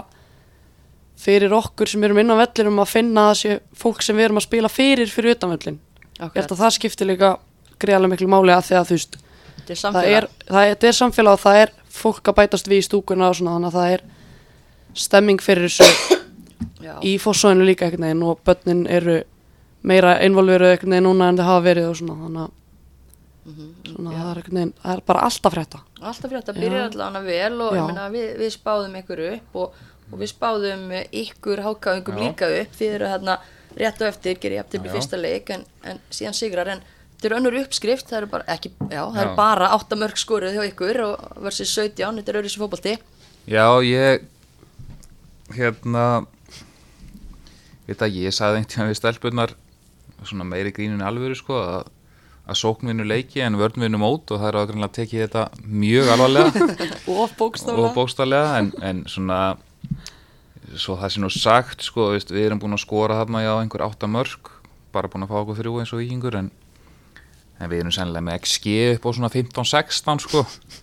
Speaker 2: fyrir okkur sem erum inn á vellinum að finna þessi fólk sem við erum að spila fyrir fyrir utanvellin. Ég held að það skiptir líka greiðlega miklu máli að því að þú veist,
Speaker 1: Þetta er
Speaker 2: það
Speaker 1: samfélag
Speaker 2: er, það er, þetta er samfélag og það er fólk að bætast við í stúkuna og svona þannig að það er stemming fyrir þessu í fórsóðinu líka einhvern veginn og börnin eru meira involveruð einhvern veginn núna en þau hafa verið og svona þannig að
Speaker 1: Mhm,
Speaker 2: svona,
Speaker 1: já.
Speaker 2: það er veginn, það er bara alltaf frétta
Speaker 1: Alltaf
Speaker 2: Já.
Speaker 1: byrjar allavega vel og meina, við, við spáðum ykkur upp og, og við spáðum ykkur hákáðingum
Speaker 3: Já.
Speaker 1: líka upp þið eru hérna rétt á eftir, gerir ég eftir fyrsta leik en, en síðan sigrar en þetta er önnur uppskrift, það eru bara ekki, já, það eru bara 8 mörg skoruð hjá ykkur og versus 17, þetta er öðru sem fótbolti.
Speaker 3: Já, ég hérna veit að ég sagði einhvern tíma við stelpunar svona meiri grínun alvöru sko að að sóknvinnu leiki en vörnvinnu mót og það er ágreinlega tekið þetta mjög alvarlega.
Speaker 2: Og
Speaker 3: og
Speaker 2: bókstaflega
Speaker 3: bókstallega en, en svona svo það sé nú sagt sko, veist, við erum búin að skora þarna já einhver átta mörg bara búin að fá okkur þrjú eins og vikingur en, en við erum sennilega með XG upp á svona 15-16 sko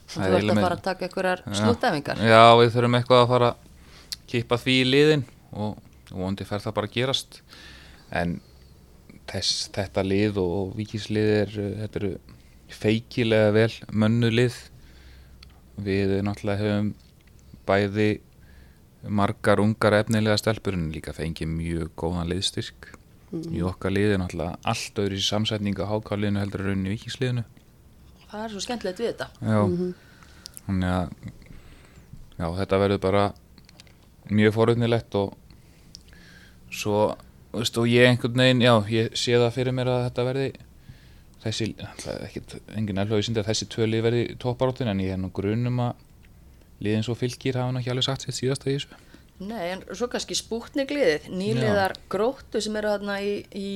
Speaker 1: Þú
Speaker 3: er
Speaker 1: ert að fara að taka einhverjar
Speaker 3: Já.
Speaker 1: slúttæfingar.
Speaker 3: Já, við þurfum eitthvað að fara að kippa því í liðin og vonandi fer það bara að gerast en þess, þetta lið og, og vikíslið er þetta eru feikilega vel mönnu lið við náttúrulega hefum bæði margar ungar efnilega stelpur en líka fengið mjög góðan liðstyrk í okkar liði er náttúrulega allt öðru í samsetningu á hákáliðinu heldur en rauninni í vikísliðinu
Speaker 1: Það er svo skemmtilegt við þetta.
Speaker 3: Já, þannig að já, þetta verður bara mjög forutnilegt og svo, þú veist, og ég einhvern veginn, já, ég sé það fyrir mér að þetta verði þessi, alltaf ekkit, engin alveg sindi að þessi tvö lið verði topparóttin en ég er nú grunum að liðin svo fylgir hafa hann ekki alveg sagt sitt síðasta í þessu.
Speaker 1: Nei, en svo kannski spútnigliðið, nýliðar gróttu sem eru þarna í, í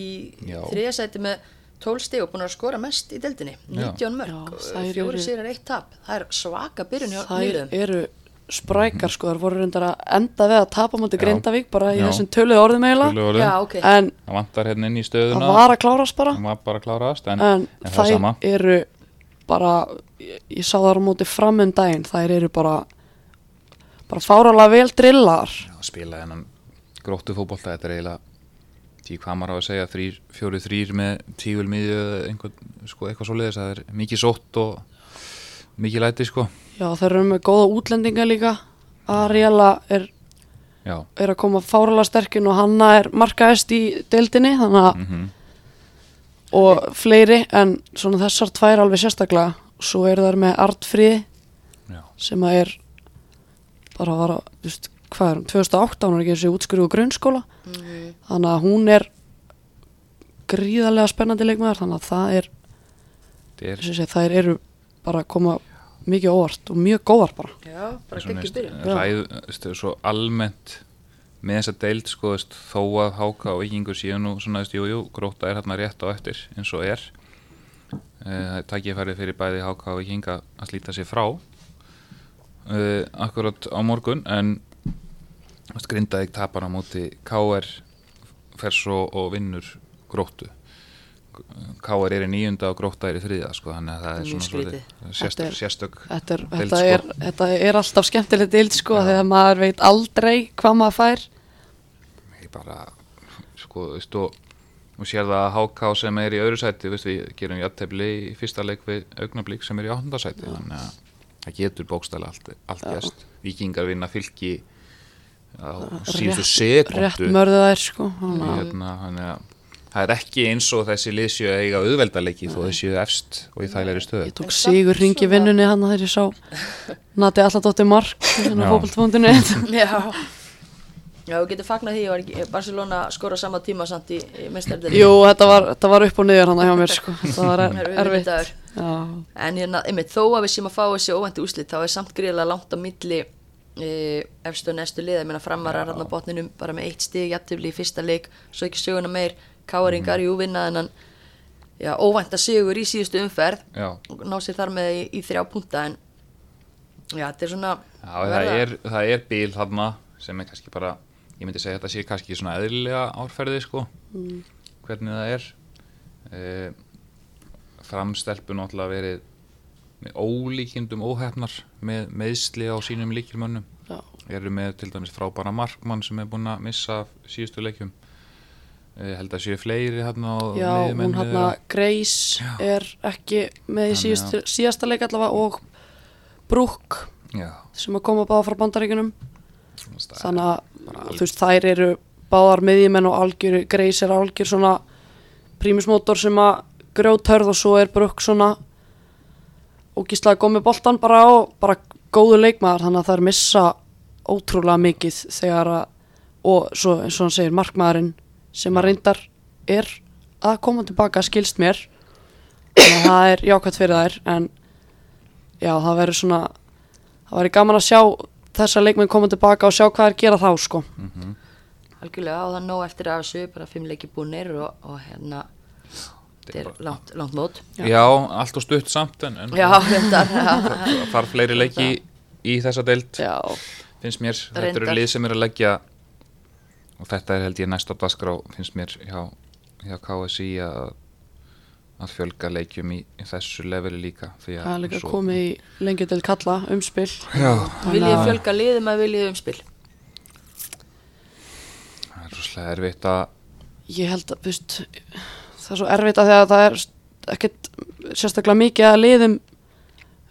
Speaker 3: Já.
Speaker 1: þriðasæti með 12 stig og búin að skora mest í deildinni, 19 mörg,
Speaker 2: Já,
Speaker 1: fjóri
Speaker 2: eru-
Speaker 1: sér eitt tap. Það er svaka byrjun hjá nýliðum.
Speaker 2: eru sprækar sko, þær voru reyndar að enda við að tapa mútið
Speaker 3: Já.
Speaker 2: Grindavík bara í
Speaker 3: Já.
Speaker 2: þessum töluðu orðum eiginlega.
Speaker 1: Já, ok.
Speaker 2: en
Speaker 3: Það vantar hérna inn í
Speaker 2: það
Speaker 3: stöðuna,
Speaker 2: var að klárast bara
Speaker 3: það var bara að kláraðast, en,
Speaker 2: en,
Speaker 3: en það er sama.
Speaker 2: eru bara ég, ég sá þar á móti fram um daginn þær eru bara bara fáralega vel drillaðar.
Speaker 3: Að spila þennan gróttu fótbolta þetta er eiginlega því hvað maður á að segja þrýr, fjóri þrýr með tígulmiðju eða einhvern, sko, eitthvað svoleiðis það er mikið sótt og mikið læti sko.
Speaker 2: Já þær eru með góða útlendinga líka. Ariela er, er að koma fáralega sterkin og hanna er markaðist í deildinni þannig að
Speaker 3: mm
Speaker 2: og fleiri en svona þessar tvær alveg sérstaklega. Svo er þær með Artfríði
Speaker 3: já,
Speaker 2: sem að er bara var að, þú veist, hvað er hún 2008 hún er ekki þessi útskrifu grunnskóla.
Speaker 1: Mhm.
Speaker 2: þannig að hún er gríðarlega spennandi leikmaður þannig að það er,
Speaker 3: er
Speaker 2: þessi, þær eru bara að koma mikið óvart og mjög góðar bara.
Speaker 1: Já, bara
Speaker 3: ræð, veist, svo almennt með þessa deild sko veist, þó að háka og vikingur séu nú svona, veist, jú, jú, gróta er hérna rétt á eftir eins og er. Eh, það er takkifærið fyrir bæði háka og vikinga að slíta sér frá uh, akkurat á morgun en Grindavík tapar á móti KR fer svo og vinnur gróttu KR er í níunda og gróta er í þriða sko, þannig að það er svona svolítið sérstök,
Speaker 2: Þetta er-
Speaker 3: sérstök
Speaker 2: þetta er,
Speaker 3: Deild,
Speaker 2: þetta
Speaker 3: sko.
Speaker 2: er, þetta er alltaf skemmtilegt dild sko
Speaker 3: Já.
Speaker 2: þegar maður veit aldrei hvað maður fær
Speaker 3: ég bara sko, þú veist, og, og sér það að HK sem er í öðru sæti, veist, við gerum jættefli í fyrsta leik við augnablík sem er í áttunda sæti þannig að það getur bókstæla allt, allt gæst vikingar vinna fylki á
Speaker 2: Rétt-
Speaker 3: síðustu
Speaker 2: rétt
Speaker 3: sekundu
Speaker 2: mörðu þær sko að-
Speaker 3: hérna, að það er ekki eins og þessi lið séu að eiga auðveldaleiki þó þessi séu efst og í þægilegri stöðu.
Speaker 2: Ég tók sigur ringi vinnunni hann þegar ég sá Nati Alladóttir Mark hérna fókbaltfóndinu
Speaker 1: Já. Já, þú getur fagnað því að var ekki- Barcelona skora sama tíma samt í, í mestardeldi.
Speaker 2: Jú, þetta var, þetta var upp og niður hann hjá mér sko. Það var er, erfitt.
Speaker 1: En hérna, einmitt, þó að við séum að fá þessi óvænti úslit, þá er samt gríðlega langt á milli e, efstu og nestu liða. Ég meina framarar hérna á botninum bara með eitt stig, jafntifli í fyrsta leik, svo ekki söguna meir, káringar, jú, vinna þennan já, óvænta sigur í síðustu umferð
Speaker 3: já,
Speaker 1: og ná sér þar með í, í þrjá punta, en já, þetta er svona...
Speaker 3: já það, er, það er bíl þarna sem er kannski bara ég myndi segja að þetta sé kannski svona eðlilega árferði sko. Hvernig það er. E, framstelpu náttúrulega verið með ólíkindum óhefnar með meðsli á sínum líkilmönnum eru með til dæmis frábæra markmann sem er búin að missa síðustu leikjum. E, held að séu fleiri hérna
Speaker 2: já hún
Speaker 3: þeirra.
Speaker 2: Grace er ekki með í síðast, síðasta leik allavega og Brooke
Speaker 3: já,
Speaker 2: sem að koma báða frá bandaríkunum
Speaker 3: er
Speaker 2: þannig að
Speaker 3: bara
Speaker 2: þú veist þær eru báðar miðjumenn og algjör Grace er algjör svona prímusmótor sem að grjóthörð og svo er Brooke svona. Ógíslega góð með boltan bara og bara góðu leikmaður þannig að þær missa ótrúlega mikið þegar að og svo eins og hann segir markmaðurinn sem að reyndar er að koma tilbaka skilst mér. Þannig að það er jákvæmt fyrir þær en já það verður svona það verður gaman að sjá þessa leikmenn koma tilbaka og sjá hvað er gera þá sko.
Speaker 3: Mhm.
Speaker 1: algjörlega og það er nóg eftir af þessu bara fimm leiki búnir og, og hérna þetta er langt, langt mót.
Speaker 3: Já, allt og stutt samt en, en
Speaker 1: já, þetta
Speaker 3: það. Þarf fleiri leiki í þessa deild
Speaker 2: Já,
Speaker 3: finnst mér, þetta
Speaker 1: Reyndar.
Speaker 3: eru lið sem er að leggja og þetta er held ég næst á dagskrá finnst mér hjá, hjá KSI að, að fjölga leikjum í, í þessu leveli líka því að
Speaker 2: það er líka
Speaker 3: svo-
Speaker 2: komið í lengi til kalla umspil
Speaker 3: Já,
Speaker 1: viljið þið fjölga liðum að viljið þið umspil
Speaker 3: það er rosalega erfitt að
Speaker 2: Ég held að, veist, það er svo erfitt að því að það er ekkert sérstaklega mikið að liðum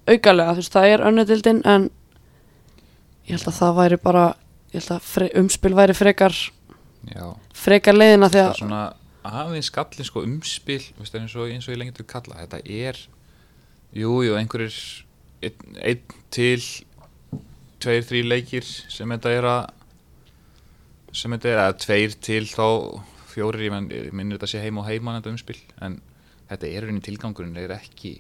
Speaker 2: aukalega, þú veist, það er önnudildin en ég held að það væri bara, ég held að fre, umspil væri frekar,
Speaker 3: já,
Speaker 2: frekar leiðina því
Speaker 3: það
Speaker 2: að
Speaker 3: aðeins skallin sko umspil veist, eins, og, eins og ég lengi til kalla þetta er, jú, jú, einhverjir einn, einn til tveir, þrý leikir sem þetta er að sem þetta er að tveir til þá fjórir, ég, menn, ég minnir þetta sé heim og heimann þetta umspil, en þetta er raunin tilgangurinn, það er ekki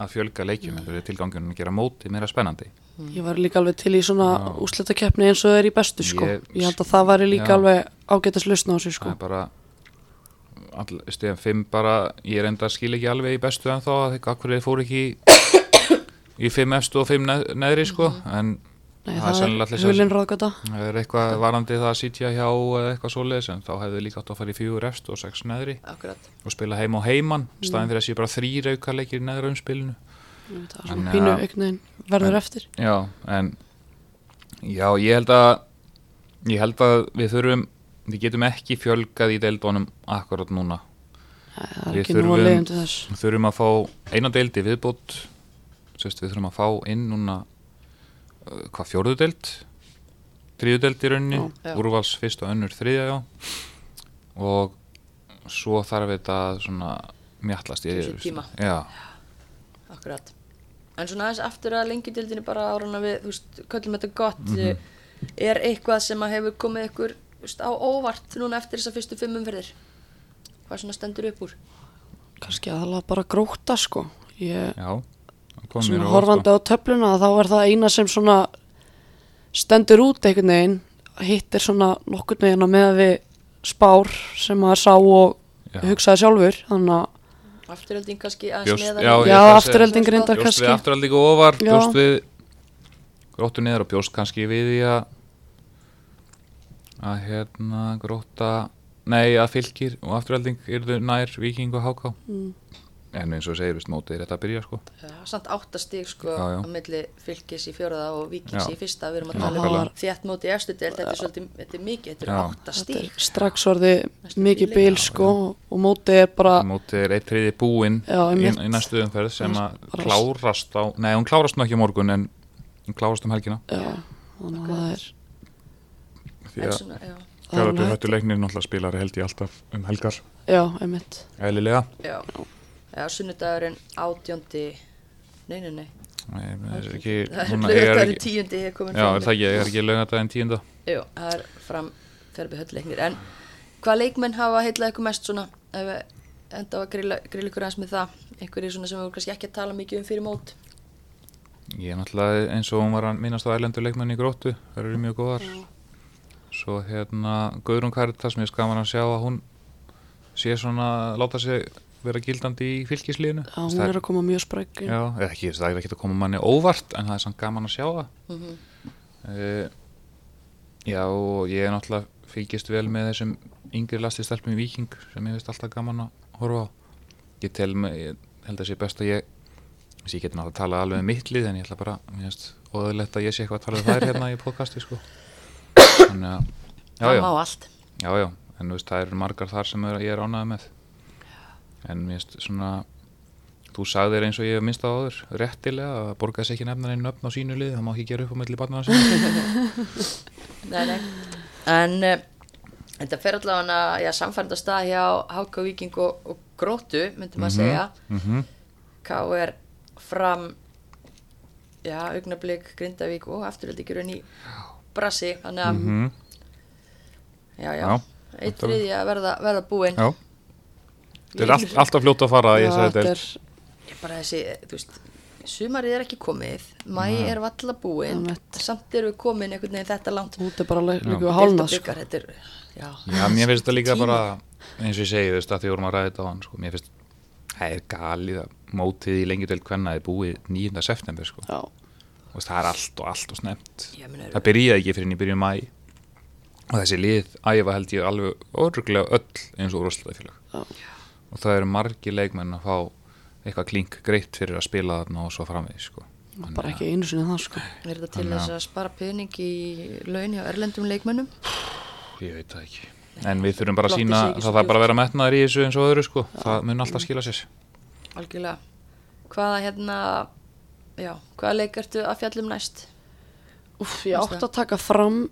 Speaker 3: að fjölga leikjum, þetta er tilgangurinn að gera móti meira spennandi
Speaker 2: ég var líka alveg til í svona
Speaker 3: Já.
Speaker 2: úslitakeppni eins og það er í bestu sko.
Speaker 3: Ég-
Speaker 2: Ég, held að það væri líka
Speaker 3: Já.
Speaker 2: alveg ágætast lausna á sig
Speaker 3: það
Speaker 2: sko.
Speaker 3: er bara all, stegum 5 bara, ég er enda að skil ekki alveg í bestu en þá að þið fór ekki í, í 5 efstu og 5 neð, neðri sko, en
Speaker 2: Nei,
Speaker 3: það er
Speaker 2: það er
Speaker 3: það er eitthvað varandi það að sitja hjá eða eitthvað svoleiðis en þá hefðu líka átt að fara í 4 efstu og 6 neðri.
Speaker 1: Akkurat.
Speaker 3: Og spila heim og heimann staðin fyrir að sé bara þrýr auka leikir í neðra umspilinu.
Speaker 2: Það er svona pínu eignin verður
Speaker 3: En-
Speaker 2: eftir.
Speaker 3: Já, en já, ég held að ég held að við þurfum við getum ekki fjölgað í deildónum akkurat núna.
Speaker 2: Er
Speaker 3: Við
Speaker 2: ekki nú að
Speaker 3: þurfum-
Speaker 2: leiðum til þess.
Speaker 3: Við þurfum að fá eina deildi viðbót. Sest, við þurfum að fá inn núna uh, hvað fjórðu deild? Þriðu deild í rauninni. Úrvals fyrst og önnur þriðja já. Og svo þarf þetta að svona mjallast í
Speaker 1: tíma.
Speaker 3: já,
Speaker 1: akkurat. En svona aðeins aftur að lengjudildinni bara árana við, þú veist, köllum þetta gott.
Speaker 3: Mhm.
Speaker 1: er eitthvað sem að hefur komið ykkur veist, á óvart núna eftir þessa fyrstu fimm umferðir? Hvað svona stendur upp úr?
Speaker 2: Kannski aðalega bara gróta sko. Ég,
Speaker 3: já
Speaker 2: svona horfandi á töfluna þá er það eina sem svona stendur út einhvern veginn hitt er svona nokkurn veginn með við spár sem maður sá og
Speaker 3: Já.
Speaker 2: hugsaði sjálfur þannig að
Speaker 1: afturölding kannski
Speaker 3: Bjóst-
Speaker 1: neðar
Speaker 3: já,
Speaker 2: já,
Speaker 3: að
Speaker 2: afturhelding reyndar
Speaker 3: bjóst
Speaker 2: kannski.
Speaker 3: við afturaldíku ofar
Speaker 2: Já.
Speaker 3: bjóst við gróttu niður og bjóst kannski við í að að hérna gróta nei að fylgir og afturalding yrðu nær viking og háká.
Speaker 2: Mm.
Speaker 3: en eins og segir vist mótið er þetta að byrja sko.
Speaker 1: Já, samt áttastig sko
Speaker 3: Já, já.
Speaker 1: á milli fylgis í fjóraða og vikings
Speaker 3: Já.
Speaker 1: í fyrsta. Við erum að tala um þétt móti í deild. Þetta er svolítið, þetta er mikið, þetta er
Speaker 2: er strax
Speaker 1: Næstu
Speaker 2: mikið
Speaker 3: Já,
Speaker 2: sko og mótið er bara
Speaker 3: mótið er eitt triði búinn í, í næstu umferð sem að klárast á nei hún klárast nú ekki morgun en hún klárast um helgina.
Speaker 2: Já, þannig að það er
Speaker 3: því að
Speaker 2: er alveg-
Speaker 3: höttuleiknir náttúrulega spilari held ég alltaf um helgar.
Speaker 2: Já, einmitt.
Speaker 3: Eðlilega.
Speaker 1: Já, já sunnudagurinn átjóndi. Nei, nei, nei.
Speaker 3: Nei, það er ekki,
Speaker 1: er
Speaker 3: er ekki
Speaker 1: tíundi er
Speaker 3: Já,
Speaker 1: fram
Speaker 3: er það er ekki lögadaginn tíunda?
Speaker 1: Jú, það er fram ferbi höllleiknir en hvað leikmenn hafa heillað ykkur mest svona? Ef við enda á að grilla, ykkur aðeins með það. Einhverjir svona sem við kannski ekki að tala mikið um fyrir mót?
Speaker 3: Ég er náttúrulega eins og hún var að minnast á ælendur leikmenn í gróttu. Það eru mjög góðar Svo hérna Guðrún Karitas mér skaman að sjá að hún sé svona, láta sig vera gildandi í fylkislíðinu
Speaker 2: já, hún er að koma mjög spræk.
Speaker 3: Já, eða ekki, það er ekki að koma manni óvart en það er samt gaman að sjá það.
Speaker 1: Mm
Speaker 3: uh, Já, og ég er náttúrulega fylgist vel með þessum yngri lasti stelpum í Víking sem ég veist alltaf gaman að horfa á. Ég tel mig, ég held að sé best að ég að ég geti náttúrulega að tala alveg um mitt lið en ég ætla bara, mér finnst óðurlegt að ég sé eitthvað að tala um þær hérna í podcasti sko Þannig að, já,
Speaker 1: það má allt.
Speaker 3: Já, já. En veist, það eru margar þar sem er, ég er ánægð með. En mér finnst svona þú sagðir eins og ég minnst á áður réttilega að borga þess ekki nefna einu nöfn á sínu lið það má ekki gera upp á milli barnana sinni
Speaker 1: nei, nei. en uh, þetta fer allavega já, samfæranda stað hjá Háka Víking og, og Gróttu myndi maður segja.
Speaker 3: mm
Speaker 1: K.R. fram já, augnablík, Grindavík og afturöldi ekki raun í brassi þannig að,
Speaker 3: -hmm.
Speaker 1: já, já,
Speaker 3: Já,
Speaker 1: eitt þriði að verða, verða búinn
Speaker 3: Já, þetta er allt, alltaf fljótt að fara ég
Speaker 2: Já, þetta er
Speaker 1: bara þessi, þú veist sumarið er ekki komið, mæ er valla búinn, samt erum við komin einhvern veginn þetta langt
Speaker 2: út er bara líka hálna sko.
Speaker 1: Þetta er, já,
Speaker 3: Já, mér finnst þetta líka
Speaker 1: Tími.
Speaker 3: bara eins og ég segi, þú veist, að því vorum að ræða þetta á hann sko. mér finnst Það er galið að mótið í lengjudel hvenna er búið 9. september sko.
Speaker 2: Já,
Speaker 3: veist, það er allt og allt og snemt
Speaker 1: Ég
Speaker 3: það byrjaði ekki fyrir en í byrjun mæ og þessi lið æfa held ég alveg öruglega öll eins og úrvarsleitafélag
Speaker 2: Já.
Speaker 3: og það eru margir leikmenn að fá eitthvað klink greitt fyrir að spila þarna og svo framvegis sko. Þannig
Speaker 2: bara ekki einu sinni það sko
Speaker 1: er þetta til þess að spara pening í laun hjá erlendum leikmönnum?
Speaker 3: ég veit það ekki en við þurfum bara að sína það þarf bara að vera metnaður í þessu eins og öðru sko. það mun alltaf skila sér
Speaker 1: Algjörlega. Hvaða hérna, já, hvaða leik ertu að fjallum næst?
Speaker 2: Úf, ég átti að taka fram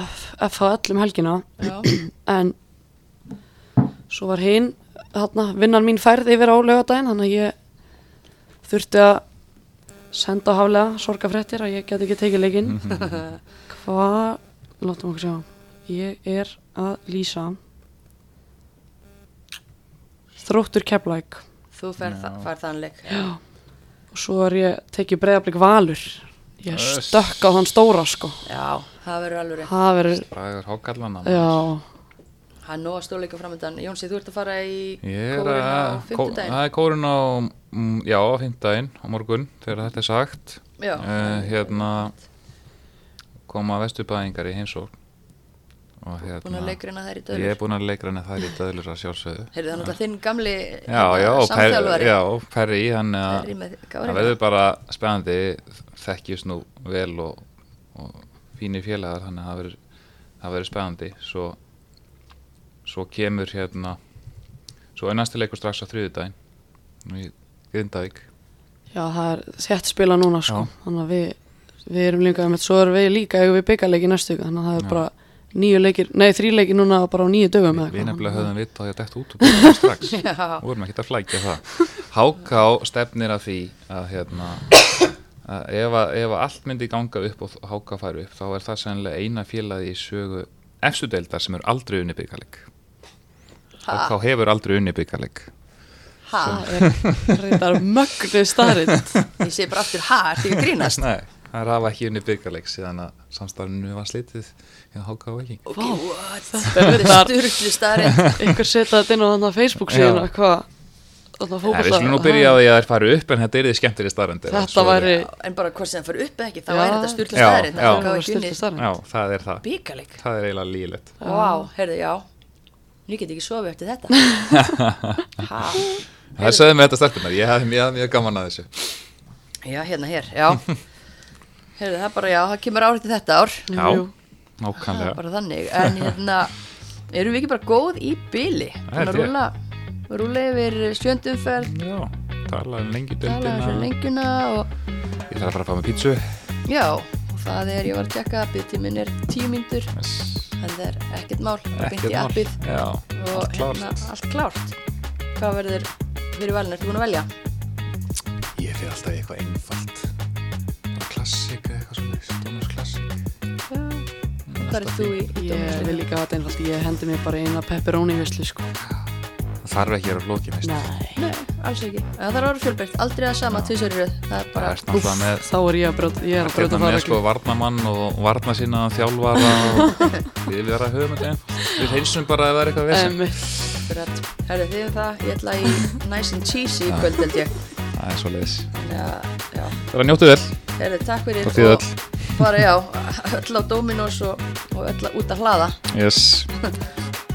Speaker 2: FHL um helgina.
Speaker 1: Já,
Speaker 2: en svo var hinn vinnan mín færð yfir á laugardaginn þannig að ég þurfti að senda á haflega sorgafréttir að ég get ekki tekið leikinn. Hvað, látum okkur sjá. Ég er að lýsa. Þróttur keflæk
Speaker 1: þú ferð
Speaker 3: Já.
Speaker 1: fær þann leik.
Speaker 2: Og svo er ég tekið breyðablík valur ég
Speaker 3: Öss.
Speaker 2: stökk á þann stóra sko
Speaker 1: Já, það verður alveg
Speaker 2: það verður,
Speaker 3: Bragar hákallana
Speaker 2: já
Speaker 1: Það er nóg að stóleika framöndan. Jónsi, þú ert að fara í
Speaker 3: er
Speaker 1: kórin á fimmtudaginn.
Speaker 3: það er kórin á, mm, já, á fimmtudaginn á morgun, þegar þetta er sagt.
Speaker 1: Já.
Speaker 3: Uh, hérna koma vesturbæðingar í heimsókn hérna
Speaker 1: Búin að leikreina þær í
Speaker 3: ég
Speaker 1: döður.
Speaker 3: er búin að leikræna þær í döðlur að sjálfsögðu.
Speaker 1: Heyrðu, það er náttúrulega þinn gamli
Speaker 3: já, já,
Speaker 1: hérna,
Speaker 3: Perri hann það verður bara spennandi þekkjast nú vel og, og fínir félagar þannig að það verður, spennandi. Svo, svo kemur hérna svo er næsti leikur strax á þriðudaginn í Grindavík.
Speaker 2: Já, það er þétt spila núna sko, þannig að við, við erum líka með, svo erum við líka ef við byggjarleiki næstu ykkur, þannig að það er
Speaker 3: Já.
Speaker 2: bara nýju leikir, nei þrý leikir núna bara á nýju dögum
Speaker 3: við nefnilega höfum vitt því að detta út og strax. Vorum ekki að flækja það. Háká stefnir að því að hérna að ef, að, ef að allt myndi ganga upp og Háká færi upp þá er það sennilega eina félagi í sögu efstudeldar sem er aldrei unni byggarleik Háká hefur aldrei unni byggarleik
Speaker 1: ha,
Speaker 2: Það er reyndar mögnu starrið.
Speaker 1: ég sé bara aftur ertu ekki að grínast?
Speaker 3: Nei, það er hafa ekki unni byggarleik síðan að samstarfinu var slitið hjá Háká og ekki
Speaker 1: Ok, what?
Speaker 2: Þetta er
Speaker 1: sturglu starrið.
Speaker 2: einhver setja þetta inn á þannig Facebook síðan að hvað, að
Speaker 3: við skulum nú byrja á því að það er farið upp en þetta er því skemmtileg starrandi
Speaker 2: Þetta væri,
Speaker 1: En bara hvort sem það fyrir upp eða ekki, þá er þetta sturglu
Speaker 3: Já,
Speaker 1: starrið.
Speaker 3: já.
Speaker 1: Er.
Speaker 3: Já, það er það
Speaker 1: bíkaleik.
Speaker 3: Það er eiginlega lílegt
Speaker 1: Vá, heyrðu, já. Ég get ekki sofið eftir þetta. ha,
Speaker 3: Það sögðum við þetta stelpunar, ég hafði mjög, mjög gaman að þessu
Speaker 1: já, hérna hér, já. Heyrðu, það er bara, já, það kemur árið til þetta ár.
Speaker 3: Já,
Speaker 2: Jú,
Speaker 1: er
Speaker 3: nákvæmlega
Speaker 1: bara þannig. En hérna, erum við ekki bara góð í byli?
Speaker 3: Það
Speaker 1: Þannig að rúla, rúla yfir sjöndumferð,
Speaker 3: Já, tala um lengi
Speaker 1: tala þessu lengjuna og
Speaker 3: Ég þarf að fara að fá með pítsu
Speaker 1: já, og það er, ég var að tjekka, byggtíminn er tíu mínútur,
Speaker 3: yes.
Speaker 1: en það er ekkert mál,
Speaker 3: mál.
Speaker 1: appið.
Speaker 3: Já,
Speaker 1: og
Speaker 3: allt klárt
Speaker 1: hérna, allt klárt hvað verður fyrir valin, ertu búin að velja?
Speaker 3: Ég fyrir alltaf eitthvað einfalt klassik eða eitthvað svona Dónars klassik
Speaker 1: hvað er þú í, í
Speaker 2: Ég vil líka að þetta einfalt, ég hendi mig bara eina pepperoni vislu sko.
Speaker 3: Það þarf ekki að vera flókin veist
Speaker 2: Nei.
Speaker 1: Nei, alls ekki, en það þarf að vera fjölbreytt. Aldrei að sama röð, það er
Speaker 3: Það
Speaker 1: bara
Speaker 3: er náttúrulega með
Speaker 2: Þá er ég að brjóta, ég er að
Speaker 3: Hérna
Speaker 2: brjóta það
Speaker 3: með
Speaker 2: reglu.
Speaker 3: sko varnamann og varna sína þjálfara og við verðum að höfum þetta. Við heilsum bara að það er eitthvað vesen.
Speaker 1: Herru þið um það, ég ætla í nice and cheesy í kvöld held ég
Speaker 3: Það er svo leiðis Það er að njóttu vel.
Speaker 1: Herru takk fyrir
Speaker 3: Og þið
Speaker 1: bara já, öll á Dominos og, og öll út að hlaða.
Speaker 3: Yes